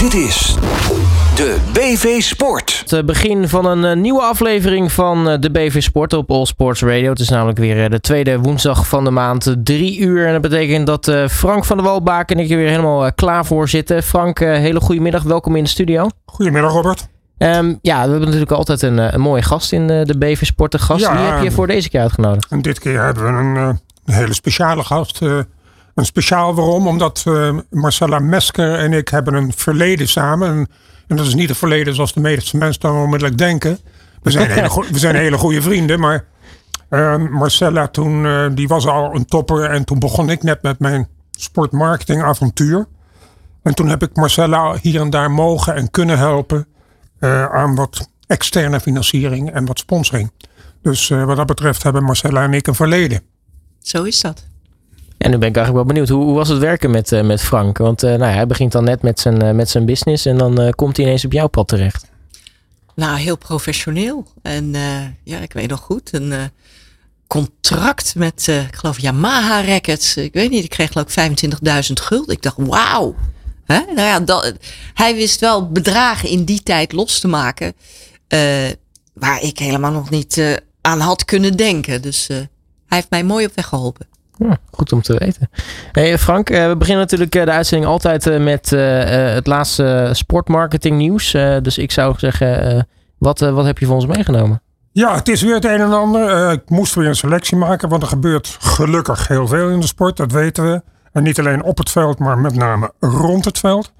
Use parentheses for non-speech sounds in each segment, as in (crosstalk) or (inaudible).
Dit is de BV Sport. Het begin van een eh, nieuwe aflevering van eh, de BV Sport op All Sports Radio. Het is namelijk weer eh, de tweede woensdag van de maand, drie uur. En dat betekent dat eh, Frank van der Walbaak en ik er weer helemaal eh, klaar voor zitten. Frank, eh, hele goede middag. Welkom in de studio. Goedemiddag Robert. Ehm, ja, we hebben natuurlijk altijd een, eh, een mooie gast in eh, de BV Sport. De gast, Ja. wie heb je voor deze keer uitgenodigd? En dit keer hebben we een, eh, een hele speciale gast. Een speciaal waarom? Omdat eh, Marcella Mesker en ik hebben een verleden samen. En, en dat is niet het verleden zoals de meeste mensen dan onmiddellijk denken. We zijn (laughs) hele, we zijn hele goede vrienden, maar eh, Marcella toen, eh, die was al een topper. En toen begon ik net met mijn sportmarketingavontuur. En toen heb ik Marcella hier en daar mogen en kunnen helpen eh, aan wat externe financiering en wat sponsoring. Dus eh, wat dat betreft hebben Marcella en ik een verleden. Zo is dat. En nu ben ik eigenlijk wel benieuwd. Hoe, hoe was het werken met, eh, met Frank? Want eh, nou, hij begint dan net met zijn, eh, met zijn business en dan komt hij ineens op jouw pad terecht. Nou, heel professioneel. En ja, ik weet nog goed, een contract met, ik geloof, Yamaha Records. Ik weet niet, ik kreeg geloof ik 25.000 gulden. Ik dacht, wauw. Nou ja, dat, hij wist wel bedragen in die tijd los te maken. waar ik helemaal nog niet aan had kunnen denken. Dus hij heeft mij mooi op weg geholpen. Goed om te weten. Hey Frank, eh, we beginnen natuurlijk eh, de uitzending altijd eh, met het laatste sportmarketing nieuws. Dus ik zou zeggen, wat, wat heb je voor ons meegenomen? Ja, het is weer het een en ander. Ik moest weer een selectie maken, want er gebeurt gelukkig heel veel in de sport, dat weten we. En niet alleen op het veld, maar met name rond het veld.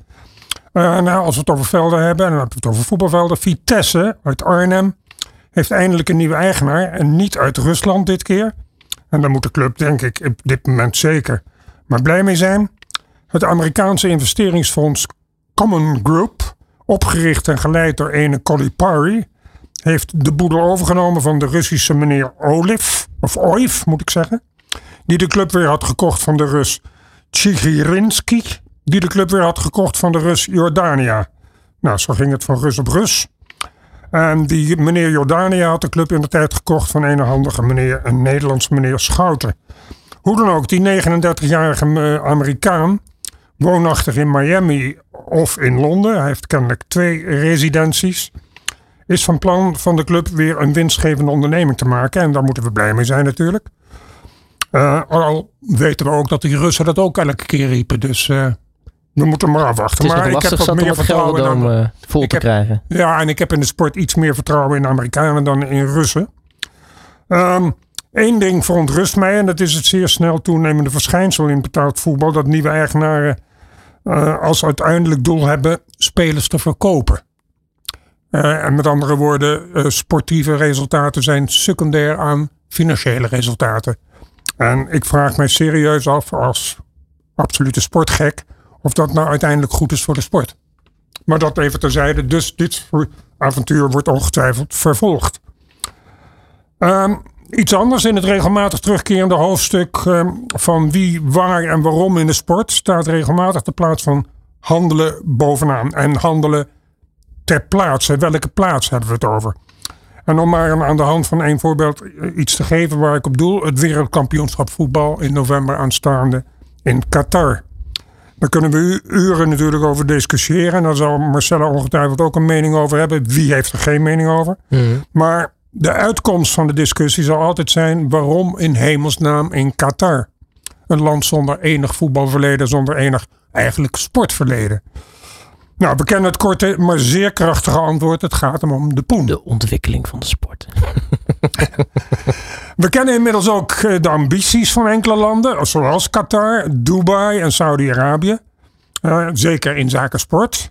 Nou, als we het over velden hebben, en dan hebben we het over voetbalvelden. Vitesse uit Arnhem heeft eindelijk een nieuwe eigenaar. En niet uit Rusland dit keer. En daar moet de club, denk ik, op dit moment zeker maar blij mee zijn. Het Amerikaanse investeringsfonds Common Group, opgericht en geleid door ene Kolipari, heeft de boedel overgenomen van de Russische meneer Oliv, of Oiv moet ik zeggen, die de club weer had gekocht van de Rus Tsigirinsky, die de club weer had gekocht van de Rus Jordania. Nou, zo ging het van Rus op Rus. En die meneer Jordania had de club in de tijd gekocht van een handige meneer, een Nederlandse meneer Schouten. Hoe dan ook, die 39-jarige eh, Amerikaan, woonachtig in Miami of in Londen, hij heeft kennelijk twee residenties, is van plan van de club weer een winstgevende onderneming te maken. En daar moeten we blij mee zijn natuurlijk. Eh, al weten we ook dat die Russen dat ook elke keer riepen. Dus eh, we moeten maar afwachten. Het is maar nog lastig wat het vertrouwen dan- eh, vol ik te heb- krijgen. ja, en ik heb in de sport iets meer vertrouwen in Amerikanen dan in Russen. Eén ding verontrust mij, en dat is het zeer snel toenemende verschijnsel in betaald voetbal: dat nieuwe eigenaren eh, als uiteindelijk doel hebben spelers te verkopen. Eh, en met andere woorden, sportieve resultaten zijn secundair aan financiële resultaten. En ik vraag mij serieus af, als absolute sportgek, of dat nou uiteindelijk goed is voor de sport. Maar dat even terzijde. Dus dit avontuur wordt ongetwijfeld vervolgd. Ehm, iets anders in het regelmatig terugkerende hoofdstuk ehm, van wie, waar en waarom in de sport staat regelmatig de plaats van handelen bovenaan. En handelen ter plaatse. Welke plaats hebben we het over? En om maar aan de hand van één voorbeeld eh, iets te geven waar ik op doel. Het wereldkampioenschap voetbal in november aanstaande in Qatar. Daar kunnen we uren natuurlijk over discussiëren. En daar zal Marcella ongetwijfeld ook een mening over hebben. Wie heeft er geen mening over? Maar de uitkomst van de discussie zal altijd zijn: waarom in hemelsnaam in Qatar? Een land zonder enig voetbalverleden, zonder enig eigenlijk sportverleden. Nou, we kennen het korte, maar zeer krachtige antwoord. Het gaat hem om de poen. De ontwikkeling van de sport. (laughs) We kennen inmiddels ook eh, de ambities van enkele landen, zoals Qatar, Dubai en Saudi-Arabië. Eh, zeker in zaken sport.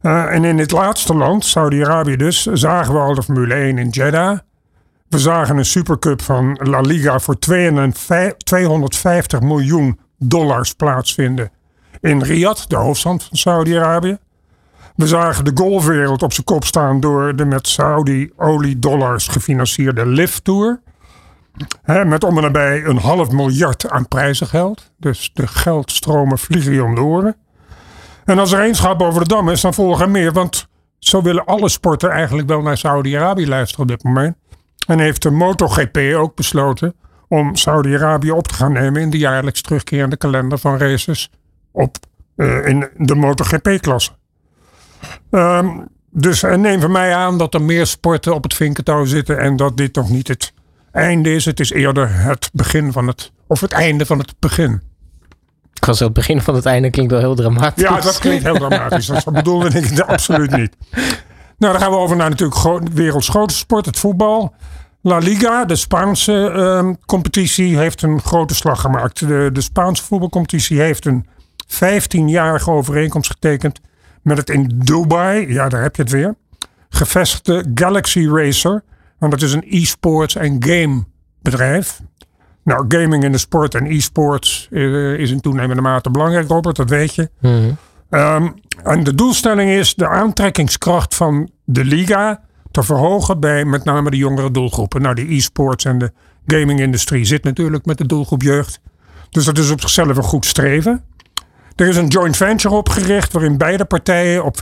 Eh, en in dit laatste land, Saudi-Arabië dus, zagen we al de Formule 1 in Jeddah. We zagen een supercup van La Liga voor 205 250 miljoen dollars plaatsvinden in Riyadh, de hoofdstad van Saudi-Arabië. We zagen de golfwereld op zijn kop staan door de met Saudi-oliedollars gefinancierde Live Tour. Met om en nabij een half miljard aan prijzengeld. Dus de geldstromen vliegen je om de oren. En als er één schap over de dam is, dan volgen er meer. Want zo willen alle sporten eigenlijk wel naar Saudi-Arabië luisteren op dit moment. En heeft de MotoGP ook besloten om Saudi-Arabië op te gaan nemen in de jaarlijks terugkerende kalender van races op, eh, in de MotoGP-klasse. Ehm, dus en neem van mij aan dat er meer sporten op het vinkentouw zitten en dat dit nog niet het einde is. Het is eerder het begin van het, of het einde van het begin. Ik was het begin van het einde klinkt wel heel dramatisch. Ja, dat klinkt heel dramatisch. Dat bedoelde ik (laughs) absoluut niet. Nou, dan gaan we over naar natuurlijk gro- werelds grootste sport, het voetbal. La Liga, de Spaanse ehm, competitie, heeft een grote slag gemaakt. De, de Spaanse voetbalcompetitie heeft een 15-jarige overeenkomst getekend met het in Dubai, ja daar heb je het weer, gevestigde Galaxy Racer. Want dat is een e-sports en game bedrijf. Nou, gaming in de sport en e-sports eh, is in toenemende mate belangrijk, Robert, dat weet je. Mhm. Ehm, en de doelstelling is de aantrekkingskracht van de liga te verhogen bij met name de jongere doelgroepen. Nou, de e-sports en de gaming-industrie zit natuurlijk met de doelgroep jeugd. Dus dat is op zichzelf een goed streven. Er is een joint venture opgericht waarin beide partijen op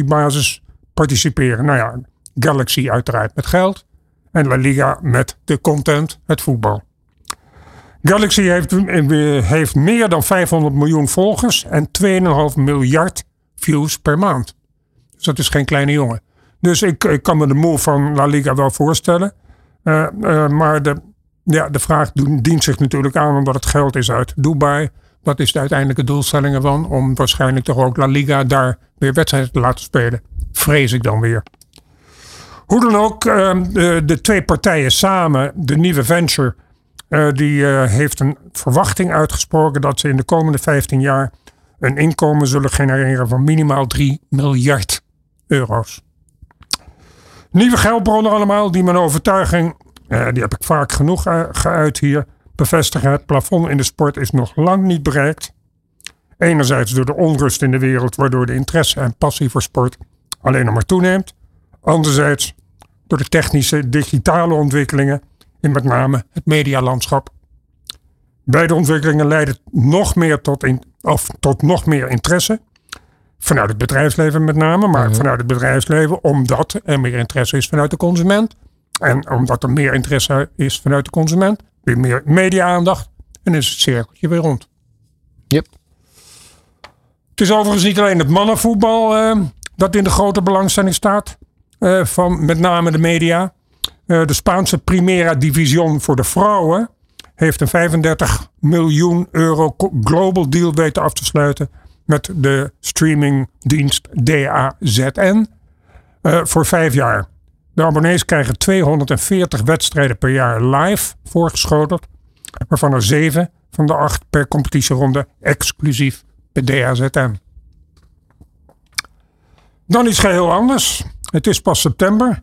50-50 basis participeren. Nou ja, Galaxy uiteraard met geld en La Liga met de content, het voetbal. Galaxy heeft, heeft meer dan 500 miljoen volgers en 2,5 miljard views per maand. Dus dat is geen kleine jongen. Dus ik, ik kan me de move van La Liga wel voorstellen. Eh, eh, maar de, ja, de vraag dient zich natuurlijk aan omdat het geld is uit Dubai. Wat is de uiteindelijke doelstelling ervan? Om waarschijnlijk toch ook La Liga daar weer wedstrijden te laten spelen. Vrees ik dan weer. Hoe dan ook, eh, de, twee partijen samen, de nieuwe venture, eh, die eh, heeft een verwachting uitgesproken dat ze in de komende 15 jaar een inkomen zullen genereren van minimaal 3 miljard euro's. Nieuwe geldbronnen allemaal die mijn overtuiging, die heb ik vaak genoeg geuit hier, bevestigen. Het plafond in de sport is nog lang niet bereikt. Enerzijds door de onrust in de wereld, waardoor de interesse en passie voor sport alleen nog maar toeneemt. Anderzijds door de technische, digitale ontwikkelingen in met name het medialandschap. Beide ontwikkelingen leiden nog meer tot, in, of tot nog meer interesse. Vanuit het bedrijfsleven met name, maar vanuit het bedrijfsleven omdat er meer interesse is vanuit de consument. En omdat er meer interesse is vanuit de consument, weer meer media-aandacht. En is het cirkeltje weer rond. Yep. Het is overigens niet alleen het mannenvoetbal eh, dat in de grote belangstelling staat. eh, van met name de media. Eh, de Spaanse Primera Division voor de vrouwen heeft een 35 miljoen euro global deal weten af te sluiten met de streamingdienst DAZN voor vijf jaar. De abonnees krijgen 240 wedstrijden per jaar live voorgeschoteld, waarvan er zeven van de acht per competitieronde exclusief bij DAZN. Dan iets geheel anders. Het is pas september.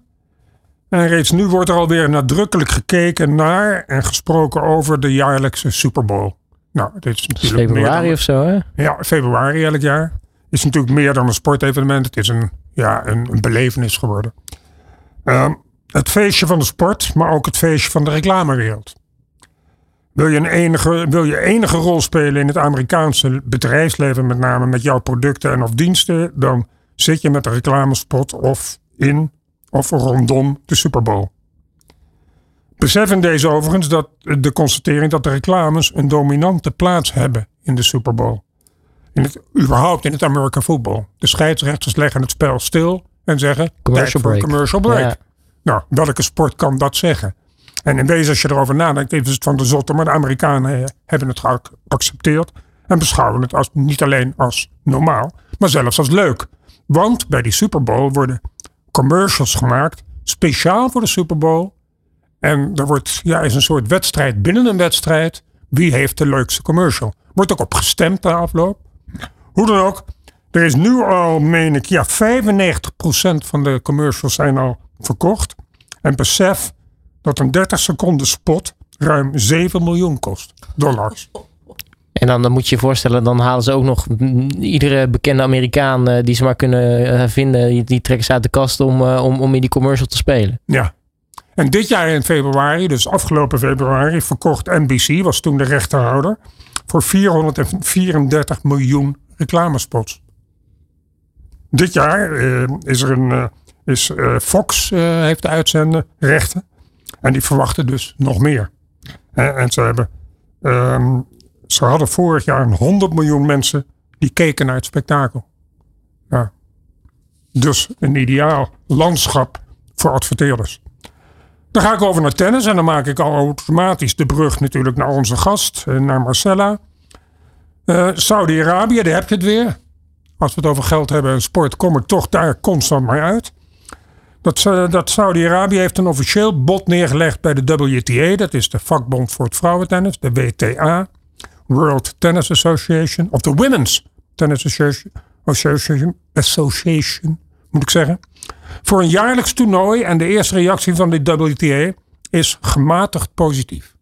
En reeds nu wordt er alweer nadrukkelijk gekeken naar en gesproken over de jaarlijkse Super Bowl. Nou, dit is natuurlijk Februari dan, of zo, hè? ja, februari elk jaar. Is natuurlijk meer dan een sportevenement. Het is een, ja, een, een belevenis geworden. Ehm, het feestje van de sport, maar ook het feestje van de reclamewereld. Wil je, een enige, wil je enige rol spelen in het Amerikaanse bedrijfsleven, met name met jouw producten en of diensten, dan zit je met een reclamespot of in of rondom de Super Bowl. Besef in deze overigens dat de constatering dat de reclames een dominante plaats hebben in de Super Bowl. In het, überhaupt in het American football. De scheidsrechters leggen het spel stil en zeggen Commercial break. commercial break. Ja. Nou, welke sport kan dat zeggen? En in wezen, als je erover nadenkt, is het van de zotte, maar de Amerikanen eh, hebben het geaccepteerd en beschouwen het als, niet alleen als normaal, maar zelfs als leuk. Want bij die Super Bowl worden commercials gemaakt, speciaal voor de Super Bowl. En er wordt, ja, is een soort wedstrijd binnen een wedstrijd. Wie heeft de leukste commercial? Wordt ook op gestemd na afloop. Hoe dan ook, er is nu al, meen ik, ja, 95% van de commercials zijn al verkocht. En besef dat een 30 seconden spot ruim 7 miljoen kost. Dollars. En dan, dan moet je je voorstellen, dan halen ze ook nog iedere bekende Amerikaan eh, die ze maar kunnen eh, vinden, die, die trekken ze uit de kast om, eh, om, om in die commercial te spelen. Ja. En dit jaar in februari, dus afgelopen februari, verkocht NBC, was toen de rechterhouder, voor 434 miljoen reclamespots. Dit jaar eh, is er een, eh, is, eh, Fox heeft de uitzenden rechten. En die verwachten dus nog meer. En ze hebben, ehm, ze hadden vorig jaar een 100 miljoen mensen die keken naar het spektakel. Ja. Dus een ideaal landschap voor adverteerders. Dan ga ik over naar tennis en dan maak ik al automatisch de brug natuurlijk naar onze gast, naar Marcella. Uh, Saudi-Arabië, daar heb je het weer. Als we het over geld hebben en sport, kom ik toch daar constant maar uit. Dat, uh, dat Saudi-Arabië heeft een officieel bod neergelegd bij de WTA, dat is de vakbond voor het vrouwentennis, de WTA, World Tennis Association, of de Women's Tennis Association, Association moet ik zeggen. Voor een jaarlijks toernooi en de eerste reactie van de WTA is gematigd positief.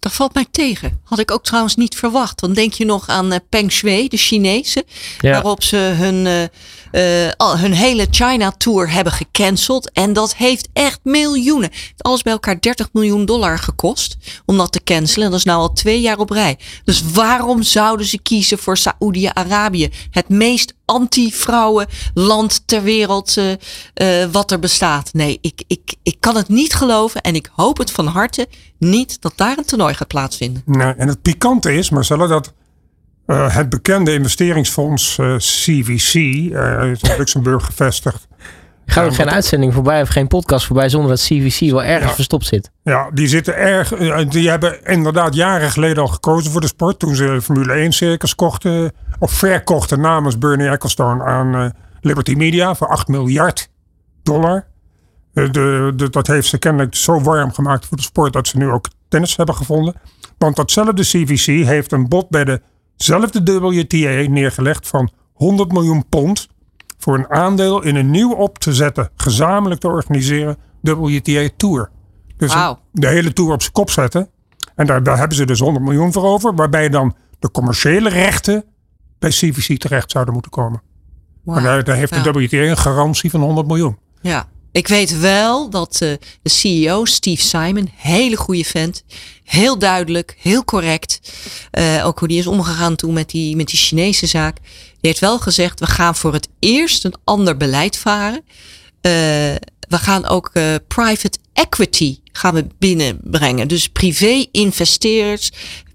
Dat valt mij tegen. Had ik ook trouwens niet verwacht. Dan denk je nog aan uh, Peng Shui, de Chinese. Waarop ze hun, uh, uh, hun hele China Tour hebben gecanceld. En dat heeft echt miljoenen. Alles bij elkaar 30 miljoen dollar gekost. Om dat te cancelen. En dat is nou al twee jaar op rij. Dus waarom zouden ze kiezen voor Saoedi-Arabië? Het meest anti-vrouwen land ter wereld wat er bestaat. Nee, ik, ik, ik kan het niet geloven. En ik hoop het van harte niet dat daar een toernooi gaat plaatsvinden. Nou, en het pikante is, Marcella, dat uh, het bekende investeringsfonds uh, CVC, uh, is in Luxemburg gevestigd. Gaat ook geen uitzending voorbij of geen podcast voorbij zonder dat CVC wel ergens ja, verstopt zit. Ja, die zitten erg. Die hebben inderdaad jaren geleden al gekozen voor de sport. Toen ze Formule 1 circus kochten. Of verkochten namens Bernie Ecclestone aan Liberty Media voor 8 miljard dollar. De, de, dat heeft ze kennelijk zo warm gemaakt voor de sport dat ze nu ook tennis hebben gevonden. Want datzelfde CVC heeft een bod bij dezelfde WTA neergelegd van 100 miljoen pond. Voor een aandeel in een nieuw op te zetten, gezamenlijk te organiseren WTA Tour. Dus wow. de hele tour op zijn kop zetten. En daar, daar hebben ze dus 100 miljoen voor over. Waarbij dan de commerciële rechten bij CVC terecht zouden moeten komen. Wow. En daar, daar heeft ja. de WTA een garantie van 100 miljoen. Ja, ik weet wel dat uh, de CEO, Steve Simon, hele goede vent. Heel duidelijk, heel correct. Uh, ook hoe die is omgegaan toen met die, met die Chinese zaak. Die heeft wel gezegd, we gaan voor het eerst een ander beleid varen. Uh, we gaan ook private equity gaan we binnenbrengen. Dus privé-investeerders,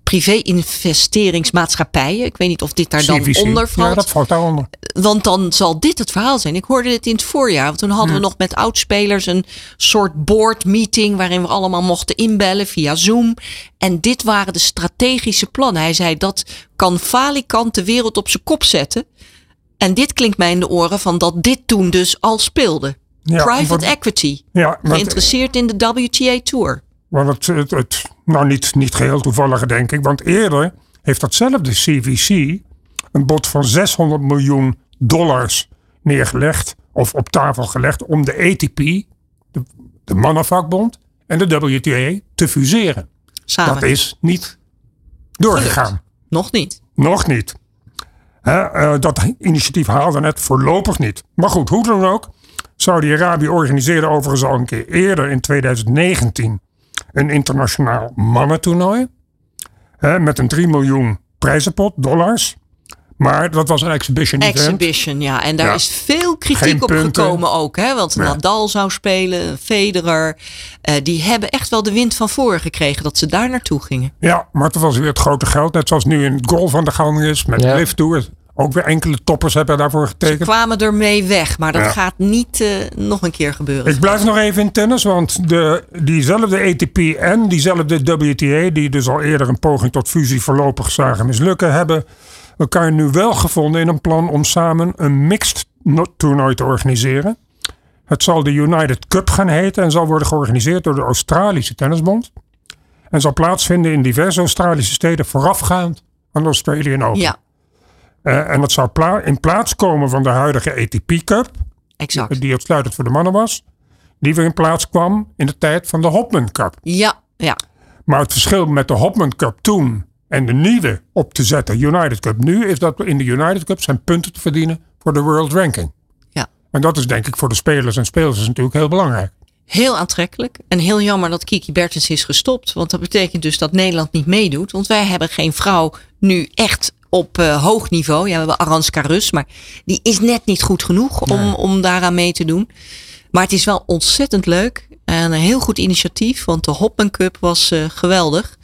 privé-investeringsmaatschappijen. Ik weet niet of dit daar dan CVC. onder valt. Ja, dat valt daaronder. Want dan zal dit het verhaal zijn. Ik hoorde dit in het voorjaar. Want toen hadden we nog met oudspelers een soort board meeting. Waarin we allemaal mochten inbellen via Zoom. En dit waren de strategische plannen. Hij zei dat kan falikant de wereld op zijn kop zetten. En dit klinkt mij in de oren van dat dit toen dus al speelde. Ja, Private equity. Ja, Geïnteresseerd in de WTA Tour. Want het, het, het, nou niet, niet geheel toevallig denk ik. Want eerder heeft datzelfde CVC een bod van 600 miljoen dollars neergelegd. Of op tafel gelegd om de ATP, de, de mannenvakbond en de WTA te fuseren. Samen. Dat is niet doorgegaan. Nog niet. Nog niet. Eh, dat initiatief haalde het voorlopig niet. Maar goed, hoe dan ook. Saudi-Arabië organiseerde overigens al een keer eerder in 2019 een internationaal mannentoernooi. Hè, met een 3 miljoen prijzenpot, dollars. Maar dat was een exhibition event. Exhibition, ja. En daar Ja. is veel kritiek Geen op punten. gekomen ook. Hè? Want. Nadal zou spelen, Federer. eh, die hebben echt wel de wind van voren gekregen dat ze daar naartoe gingen. Ja, maar het was weer het grote geld. Net zoals nu in het golf aan de gang is. Met Ja. Lift Tour. Ook weer enkele toppers hebben daarvoor Ze getekend. kwamen ermee weg, maar dat Ja. gaat niet eh, nog een keer gebeuren. Ik blijf nog even in tennis, want de, diezelfde ATP en diezelfde WTA, die dus al eerder een poging tot fusie voorlopig zagen mislukken, hebben elkaar nu wel gevonden in een plan om samen een mixed no- toernooi te organiseren. Het zal de United Cup gaan heten en zal worden georganiseerd door de Australische Tennisbond. En zal plaatsvinden in diverse Australische steden voorafgaand aan de Australian Open. Ja, Eh, en dat zou pla- in plaats komen van de huidige ATP Cup, exact. die uitsluitend voor de mannen was, die weer in plaats kwam in de tijd van de Hopman Cup. Ja, ja. Maar het verschil met de Hopman Cup toen en de nieuwe op te zetten United Cup nu, is dat in de United Cup zijn punten te verdienen voor de World Ranking. ja. En dat is denk ik voor de spelers en spelers natuurlijk heel belangrijk. Heel aantrekkelijk. En heel jammer dat Kiki Bertens is gestopt. Want dat betekent dus dat Nederland niet meedoet. Want wij hebben geen vrouw nu echt op eh, hoog niveau. Ja, we hebben Aranska Rus. Maar die is net niet goed genoeg om, om daaraan mee te doen. Maar het is wel ontzettend leuk. En een heel goed initiatief. Want de Hopman Cup was eh, geweldig.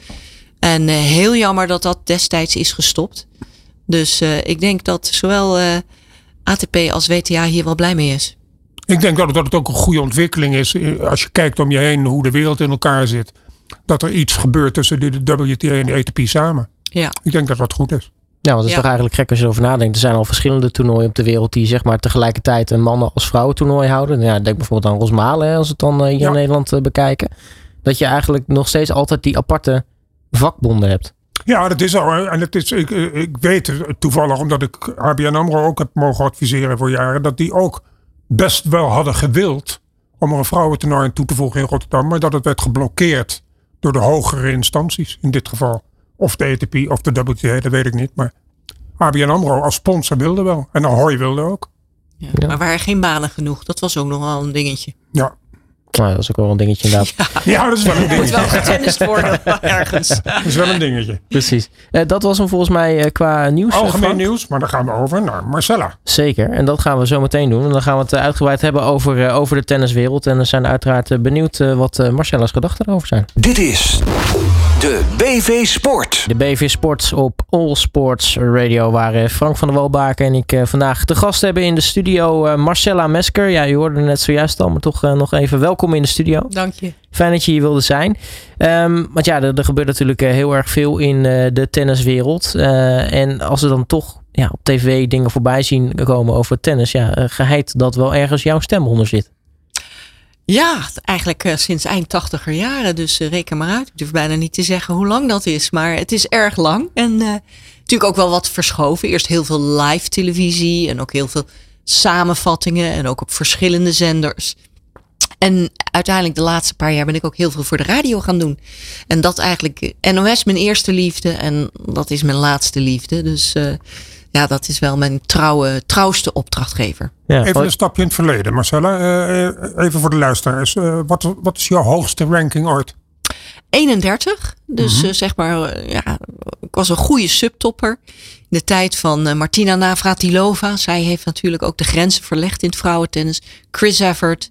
En eh, heel jammer dat dat destijds is gestopt. Dus ik denk dat zowel ATP als WTA hier wel blij mee is. Ik denk dat het, dat het ook een goede ontwikkeling is. Als je kijkt om je heen hoe de wereld in elkaar zit. Dat er iets gebeurt tussen de WTA en de ATP samen. Ja. Ik denk dat dat goed is. Ja, want het is Ja. toch eigenlijk gek als je erover nadenkt. Er zijn al verschillende toernooien op de wereld die zeg maar tegelijkertijd een mannen- als vrouwen toernooi houden. Ja, denk bijvoorbeeld aan Rosmalen, hè, als we het dan eh, hier Ja. in Nederland eh, bekijken. Dat je eigenlijk nog steeds altijd die aparte vakbonden hebt. Ja, dat is zo. hè. En het is, ik, eh, ik weet het toevallig, omdat ik ABN AMRO ook heb mogen adviseren voor jaren. Dat die ook best wel hadden gewild om er een vrouwentoernooi aan toe te voegen in Rotterdam. Maar dat het werd geblokkeerd door de hogere instanties in dit geval. Of de ATP of de WTA, dat weet ik niet. Maar ABN AMRO als sponsor wilde wel. En Ahoy wilde ook. Ja. Ja. Maar waren geen banen genoeg. Dat was ook nog wel een dingetje. Ja, Nou, dat is ook wel een dingetje inderdaad. (laughs) ja dat is wel een (laughs) Moet dingetje. wel getennist worden ergens. Dat is wel een dingetje. Precies. Eh, dat was hem volgens mij eh, qua nieuws. eh, Algemeen Frank. nieuws, maar dan gaan we over naar Marcella. Zeker. En dat gaan we zo meteen doen. En dan gaan we het uitgebreid hebben over, eh, over de tenniswereld. En we zijn uiteraard benieuwd wat eh, Marcella's gedachten erover zijn. Dit is de BV Sport. De BV Sports op All Sports Radio, waar eh, Frank van der Walbaken en ik eh, vandaag te gast hebben in de studio eh, Marcella Mesker. Ja, je hoorde net zojuist al, maar toch eh, nog even welkom in de studio. Dank je. Fijn dat je hier wilde zijn. Ehm, want ja, er, er gebeurt natuurlijk heel erg veel in eh, de tenniswereld. Eh, en als we dan toch ja, op tv dingen voorbij zien komen over tennis, ja, eh, geheid dat wel ergens jouw stem onder zit. Ja, eigenlijk eh, sinds eind tachtiger jaren. Dus eh, reken maar uit. Ik durf bijna niet te zeggen hoe lang dat is. Maar het is erg lang. En eh, natuurlijk ook wel wat verschoven. Eerst heel veel live televisie. En ook heel veel samenvattingen. En ook op verschillende zenders. En uiteindelijk de laatste paar jaar ben ik ook heel veel voor de radio gaan doen. En dat eigenlijk NOS mijn eerste liefde. En dat is mijn laatste liefde. Dus ja, dat is wel mijn trouwe, trouwste opdrachtgever. Ja, Even een stapje in het verleden, Marcella. Eh, eh, even voor de luisteraars. Eh, wat, wat is jouw hoogste ranking ooit? 31. Dus eh, zeg maar, ja, ik was een goede subtopper. In de tijd van Martina Navratilova. Zij heeft natuurlijk ook de grenzen verlegd in het vrouwentennis. Chris Evert.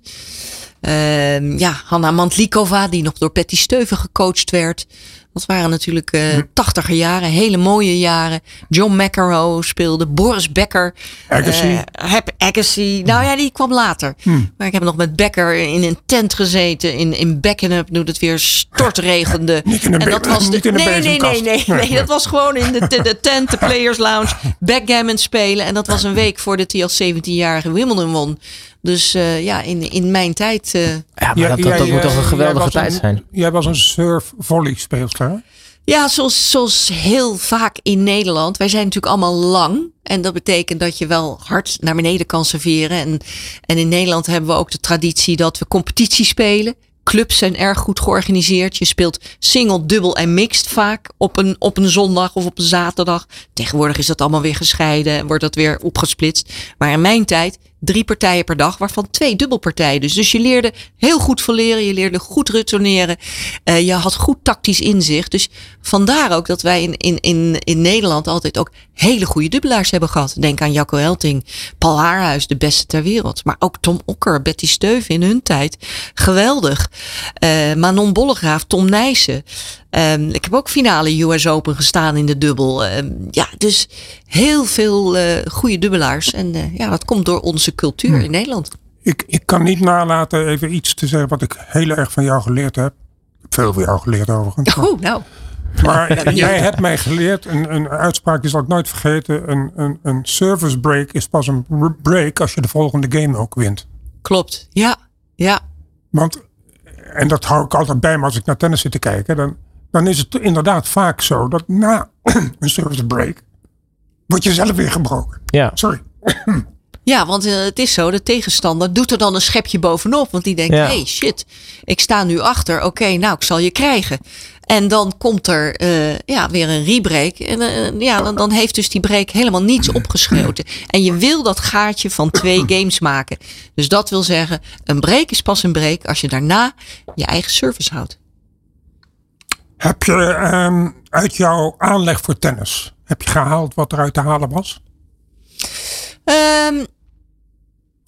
Ehm, ja, Hanna Mantlikova, die nog door Patty Steuven gecoacht werd. Dat waren natuurlijk eh tachtiger jaren, hele mooie jaren. John McEnroe speelde, Boris Becker. Agassi. eh, heb Agassi. Nou ja, die kwam later. Maar ik heb nog met Becker in een tent gezeten in, in Beckenham toen het weer stortregende. (laughs) Niet in een en dat was (laughs) de, nee, nee, nee, nee, Nee. Dat was gewoon in de, de, de tent, de Players Lounge, backgammon spelen. En dat was een week voordat hij als 17-jarige Wimbledon won. Dus eh, ja, in, in mijn tijd. eh, Ja, maar Ja, dat, dat, jij, moet eh, toch een jij geweldige tijd een- zijn. Jij was een surf-volley speelster. hè? Ja, zoals, zoals heel vaak in Nederland. Wij zijn natuurlijk allemaal lang. En dat betekent dat je wel hard naar beneden kan serveren. En, en in Nederland hebben we ook de traditie dat we competitie spelen. Clubs zijn erg goed georganiseerd. Je speelt single, dubbel en mixed vaak op een, op een zondag of op een zaterdag. Tegenwoordig is dat allemaal weer gescheiden en wordt dat weer opgesplitst. Maar in mijn tijd drie partijen per dag, waarvan twee dubbelpartijen. Dus, dus je leerde heel goed verleren, je leerde goed retourneren. Eh, je had goed tactisch inzicht. Dus vandaar ook dat wij in, in, in, in Nederland altijd ook hele goede dubbelaars hebben gehad. Denk aan Jacco Helting, Paul Haarhuis, de beste ter wereld. Maar ook Tom Okker, Betty Steuven in hun tijd. Geweldig. Eh, Manon Bollegraaf, Tom Nijssen. Ehm, ik heb ook finale US Open gestaan in de dubbel. Ehm, ja, dus heel veel eh goede dubbelaars. En ja, dat komt door onze cultuur in Nederland. Ik, ik kan niet nalaten even iets te zeggen wat ik heel erg van jou geleerd heb. Veel van jou geleerd overigens. Oh, nou. Maar jij hebt mij geleerd, een, een uitspraak die zal ik nooit vergeten. Een, een, een service break is pas een break als je de volgende game ook wint. Klopt. Ja, ja. Want, en dat hou ik altijd bij me als ik naar tennis zit te kijken. Dan, dan is het inderdaad vaak zo dat na (clears throat) een service break word je zelf weer gebroken. Ja. Sorry. (clears throat) Ja, want eh, het is zo, de tegenstander doet er dan een schepje bovenop. Want die denkt, Ja. hey shit, ik sta nu achter. Oké, nou, ik zal je krijgen. En dan komt er eh, ja, weer een rebreak. En eh, ja, dan, dan heeft dus die break helemaal niets opgeschoten. En je wil dat gaatje van twee (clears throat) games maken. Dus dat wil zeggen, een break is pas een break als je daarna je eigen service houdt. Heb je ehm, uit jouw aanleg voor tennis, heb je gehaald wat eruit te halen was? Ehm,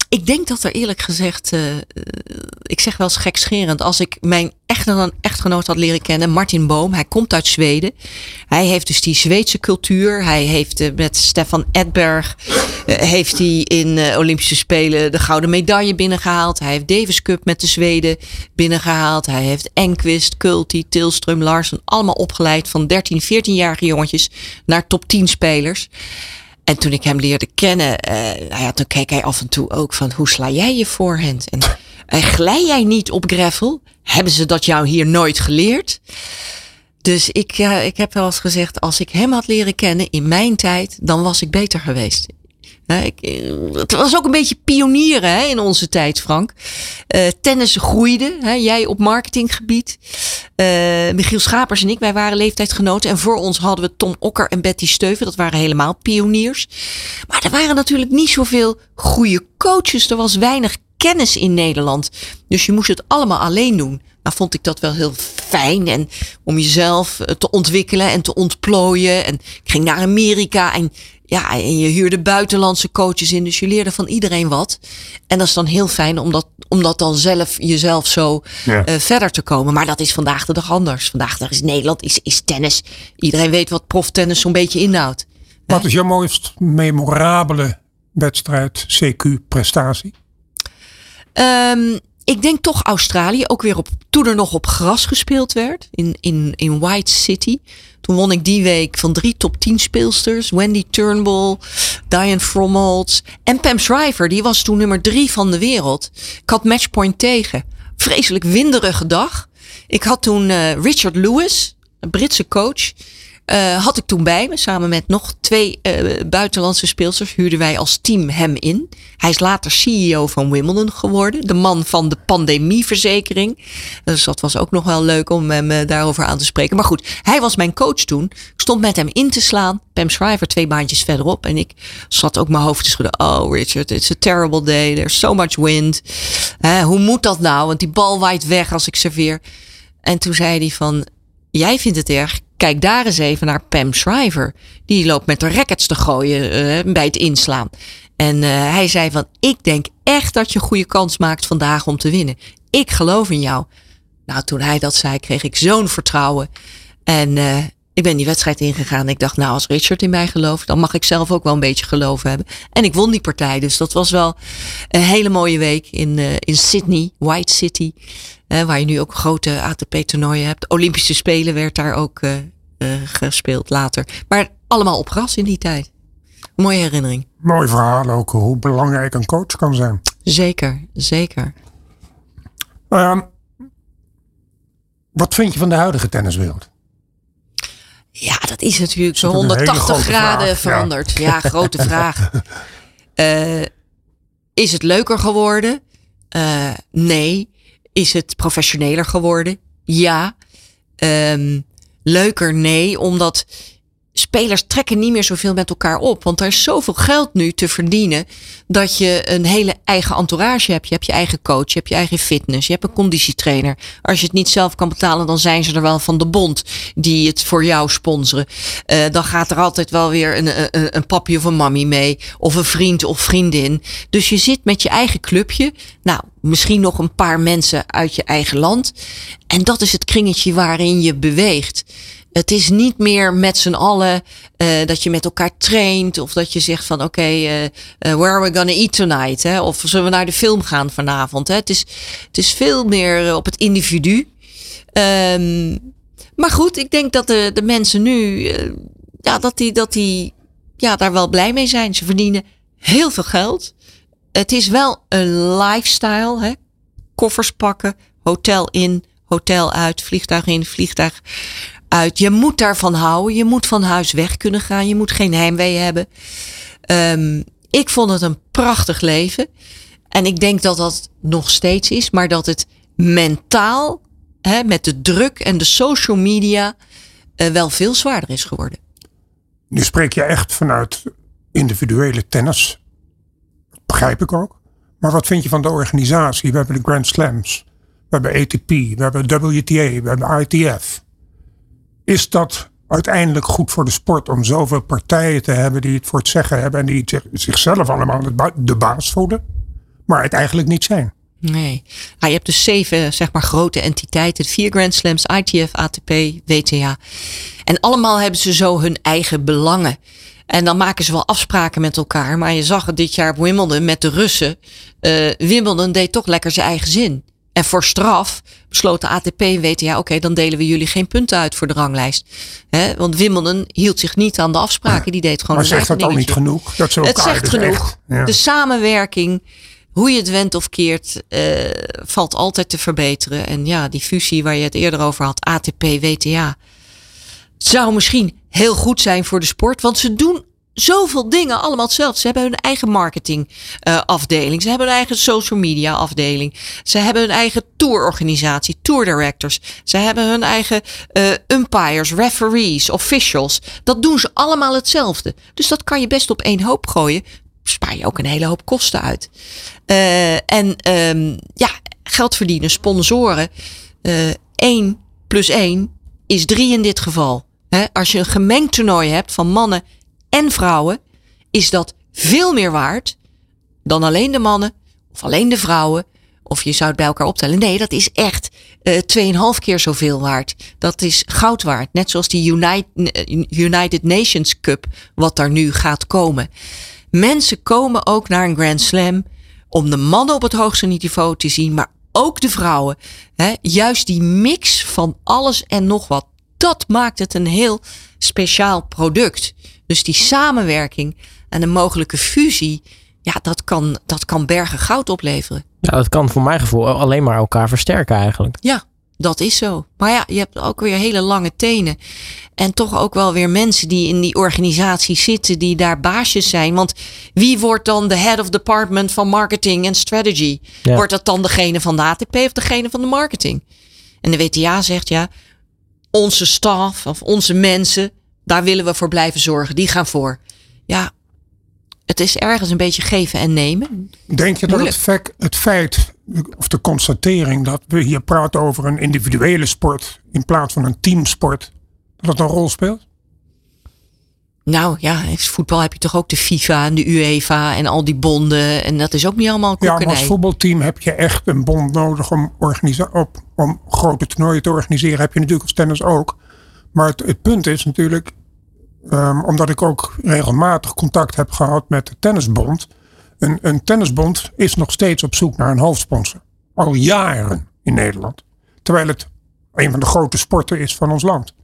ik denk dat er eerlijk gezegd, eh, eh, ik zeg wel eens gekscherend, als ik mijn echte echtgenoot had leren kennen, Martin Boom. Hij komt uit Zweden. Hij heeft dus die Zweedse cultuur. Hij heeft uh, met Stefan Edberg uh, heeft hij in Olympische Spelen de gouden medaille binnengehaald. Hij heeft Davis Cup met de Zweden binnengehaald. Hij heeft Enquist, Kulti, Tilström, Larsen allemaal opgeleid van 13, 14-jarige jongetjes naar top 10 spelers. En toen ik hem leerde kennen, uh, ja, toen keek hij af en toe ook van hoe sla jij je voorhand? En uh, glij jij niet op gravel? Hebben ze dat jou hier nooit geleerd? Dus ik, ja, ik heb wel eens gezegd, als ik hem had leren kennen in mijn tijd, dan was ik beter geweest. Ja, ik, het was ook een beetje pionieren hè, in onze tijd, Frank. Uh, tennis groeide, hè, jij op marketinggebied. Uh, Michiel Schapers en ik, wij waren leeftijdsgenoten. En voor ons hadden we Tom Okker en Betty Steuven. Dat waren helemaal pioniers. Maar er waren natuurlijk niet zoveel goede coaches. Er was weinig kennis in Nederland. Dus je moest het allemaal alleen doen. Nou vond ik dat wel heel fijn. En om jezelf te ontwikkelen en te ontplooien. En ik ging naar Amerika en ja, en je huurde buitenlandse coaches in, dus je leerde van iedereen wat. En dat is dan heel fijn om dat, om dat dan zelf jezelf zo ja. uh, verder te komen. Maar dat is vandaag de dag anders. Vandaag de dag is Nederland, is, is tennis. Iedereen weet wat proftennis zo'n beetje inhoudt. Wat is jouw mooist memorabele wedstrijd, CQ-prestatie? Um, ik denk toch Australië, ook weer op, toen er nog op gras gespeeld werd, in, in, in White City. Toen won ik die week van drie top 10 speelsters. Wendy Turnbull, Diane Fromholtz en Pam Shriver. Die was toen nummer drie van de wereld. Ik had matchpoint tegen. Vreselijk winderige dag. Ik had toen uh, Richard Lewis, een Britse coach. Uh, had ik toen bij me, samen met nog twee uh, buitenlandse speelsters, huurden wij als team hem in. Hij is later CEO van Wimbledon geworden, de man van de pandemieverzekering. Dus dat was ook nog wel leuk om hem uh, daarover aan te spreken. Maar goed, hij was mijn coach toen. Ik stond met hem in te slaan. Pam Shriver twee baantjes verderop. En ik zat ook mijn hoofd te schudden. Oh Richard, it's a terrible day. There's so much wind. hoe moet dat nou? Want die bal waait weg als ik serveer. En toen zei hij van, jij vindt het erg. Kijk daar eens even naar Pam Shriver. Die loopt met de rackets te gooien uh, bij het inslaan. En uh, hij zei van, ik denk echt dat je een goede kans maakt vandaag om te winnen. Ik geloof in jou. Nou, toen hij dat zei, kreeg ik zo'n vertrouwen. En uh, ik ben die wedstrijd ingegaan. Ik dacht, nou, als Richard in mij gelooft, dan mag ik zelf ook wel een beetje geloof hebben. En ik won die partij. Dus dat was wel een hele mooie week in, uh, in Sydney, White City. Uh, waar je nu ook grote ATP-toernooien hebt. Olympische Spelen werd daar ook uh, gespeeld later. Maar allemaal op gras in die tijd. Mooie herinnering. Mooi verhaal ook, hoe belangrijk een coach kan zijn. Zeker, zeker. Uh, wat vind je van de huidige tenniswereld? Ja, dat is natuurlijk zo 180 graden vraag. veranderd. Ja, ja grote vraag. Uh, (laughs) is het leuker geworden? Uh, nee. Is het professioneler geworden? Ja. Um, leuker? Nee. Omdat spelers trekken niet meer zoveel met elkaar op. Want er is zoveel geld nu te verdienen. Dat je een hele eigen entourage hebt. Je hebt je eigen coach, je hebt je eigen fitness, je hebt een conditietrainer. Als je het niet zelf kan betalen, dan zijn ze er wel van de bond die het voor jou sponsoren. Uh, dan gaat er altijd wel weer een, een, een papje of een mammy mee. Of een vriend of vriendin. Dus je zit met je eigen clubje. Nou, misschien nog een paar mensen uit je eigen land. En dat is het kringetje waarin je beweegt. Het is niet meer met z'n allen uh, dat je met elkaar traint. Of dat je zegt van oké, uh, uh, where are we gonna eat tonight? Hè? Of zullen we naar de film gaan vanavond? Hè? Het, is, het is veel meer op het individu. Um, maar goed, ik denk dat de, de mensen nu, ja, dat die, dat die ja, daar wel blij mee zijn. Ze verdienen heel veel geld. Het is wel een lifestyle. Hè? Koffers pakken, hotel in, hotel uit, vliegtuig in, vliegtuig uit. Je moet daarvan houden. Je moet van huis weg kunnen gaan. Je moet geen heimwee hebben. Um, ik vond het een prachtig leven. En ik denk dat dat nog steeds is. Maar dat het mentaal, hè, met de druk en de social media, uh, wel veel zwaarder is geworden. Nu spreek je echt vanuit individuele tennis. Begrijp ik ook. Maar wat vind je van de organisatie? We hebben de Grand Slams. We hebben ATP. We hebben WTA. We hebben ITF. Is dat uiteindelijk goed voor de sport om zoveel partijen te hebben die het voor het zeggen hebben en die zichzelf allemaal de baas voelen, maar het eigenlijk niet zijn? Nee. Ah, je hebt dus zeven zeg maar, grote entiteiten. Vier Grand Slams, ITF, ATP, WTA. En allemaal hebben ze zo hun eigen belangen. En dan maken ze wel afspraken met elkaar. Maar je zag het dit jaar op Wimbledon met de Russen. Uh, Wimbledon deed toch lekker zijn eigen zin. En voor straf besloot de ATP en WTA, oké, dan delen we jullie geen punten uit voor de ranglijst. He, want Wimbledon hield zich niet aan de afspraken. Die deed gewoon maar zegt dat al niet genoeg? Dat ze het zegt genoeg. ja. De samenwerking hoe je het went of keert, uh, valt altijd te verbeteren. En ja, die fusie waar je het eerder over had, ATP, WTA, zou misschien heel goed zijn voor de sport. Want ze doen zoveel dingen allemaal hetzelfde. Ze hebben hun eigen marketing uh, afdeling. Ze hebben hun eigen social media afdeling. Ze hebben hun eigen tourorganisatie, tour directors. Ze hebben hun eigen uh, umpires, referees, officials. Dat doen ze allemaal hetzelfde. Dus dat kan je best op één hoop gooien spaar je ook een hele hoop kosten uit. Uh, en um, ja, geld verdienen, sponsoren. Uh, 1 plus 1 is 3 in dit geval. He, als je een gemengd toernooi hebt van mannen en vrouwen, is dat veel meer waard dan alleen de mannen of alleen de vrouwen. Of je zou het bij elkaar optellen. Nee, dat is echt uh, 2,5 keer zoveel waard. Dat is goud waard. Net zoals die United, United Nations Cup, wat daar nu gaat komen. Mensen komen ook naar een Grand Slam om de mannen op het hoogste niveau te zien, maar ook de vrouwen. He, juist die mix van alles en nog wat, dat maakt het een heel speciaal product. Dus die samenwerking en een mogelijke fusie, ja, dat kan, dat kan bergen goud opleveren. Ja, dat kan voor mijn gevoel alleen maar elkaar versterken eigenlijk. Ja, dat is zo. Maar ja, je hebt ook weer hele lange tenen. En toch ook wel weer mensen die in die organisatie zitten, die daar baasjes zijn. Want wie wordt dan de head of department van marketing en strategy? Wordt dat dan degene van de ATP of degene van de marketing? En de WTA zegt ja, onze staf of onze mensen, daar willen we voor blijven zorgen. Die gaan voor. Ja, het is ergens een beetje geven en nemen. Denk je dat het, het feit of de constatering dat we hier praten over een individuele sport in plaats van een teamsport, dat dat een rol speelt? Nou ja, in voetbal heb je toch ook de FIFA en de UEFA en al die bonden. En dat is ook niet allemaal koekenij. Ja, maar als voetbalteam heb je echt een bond nodig om, op, om grote toernooien te organiseren. Heb je natuurlijk als tennis ook. Maar het, het punt is natuurlijk, um, omdat ik ook regelmatig contact heb gehad met de tennisbond een, een tennisbond is nog steeds op zoek naar een hoofdsponsor. Al jaren in Nederland. Terwijl het een van de grote sporten is van ons land.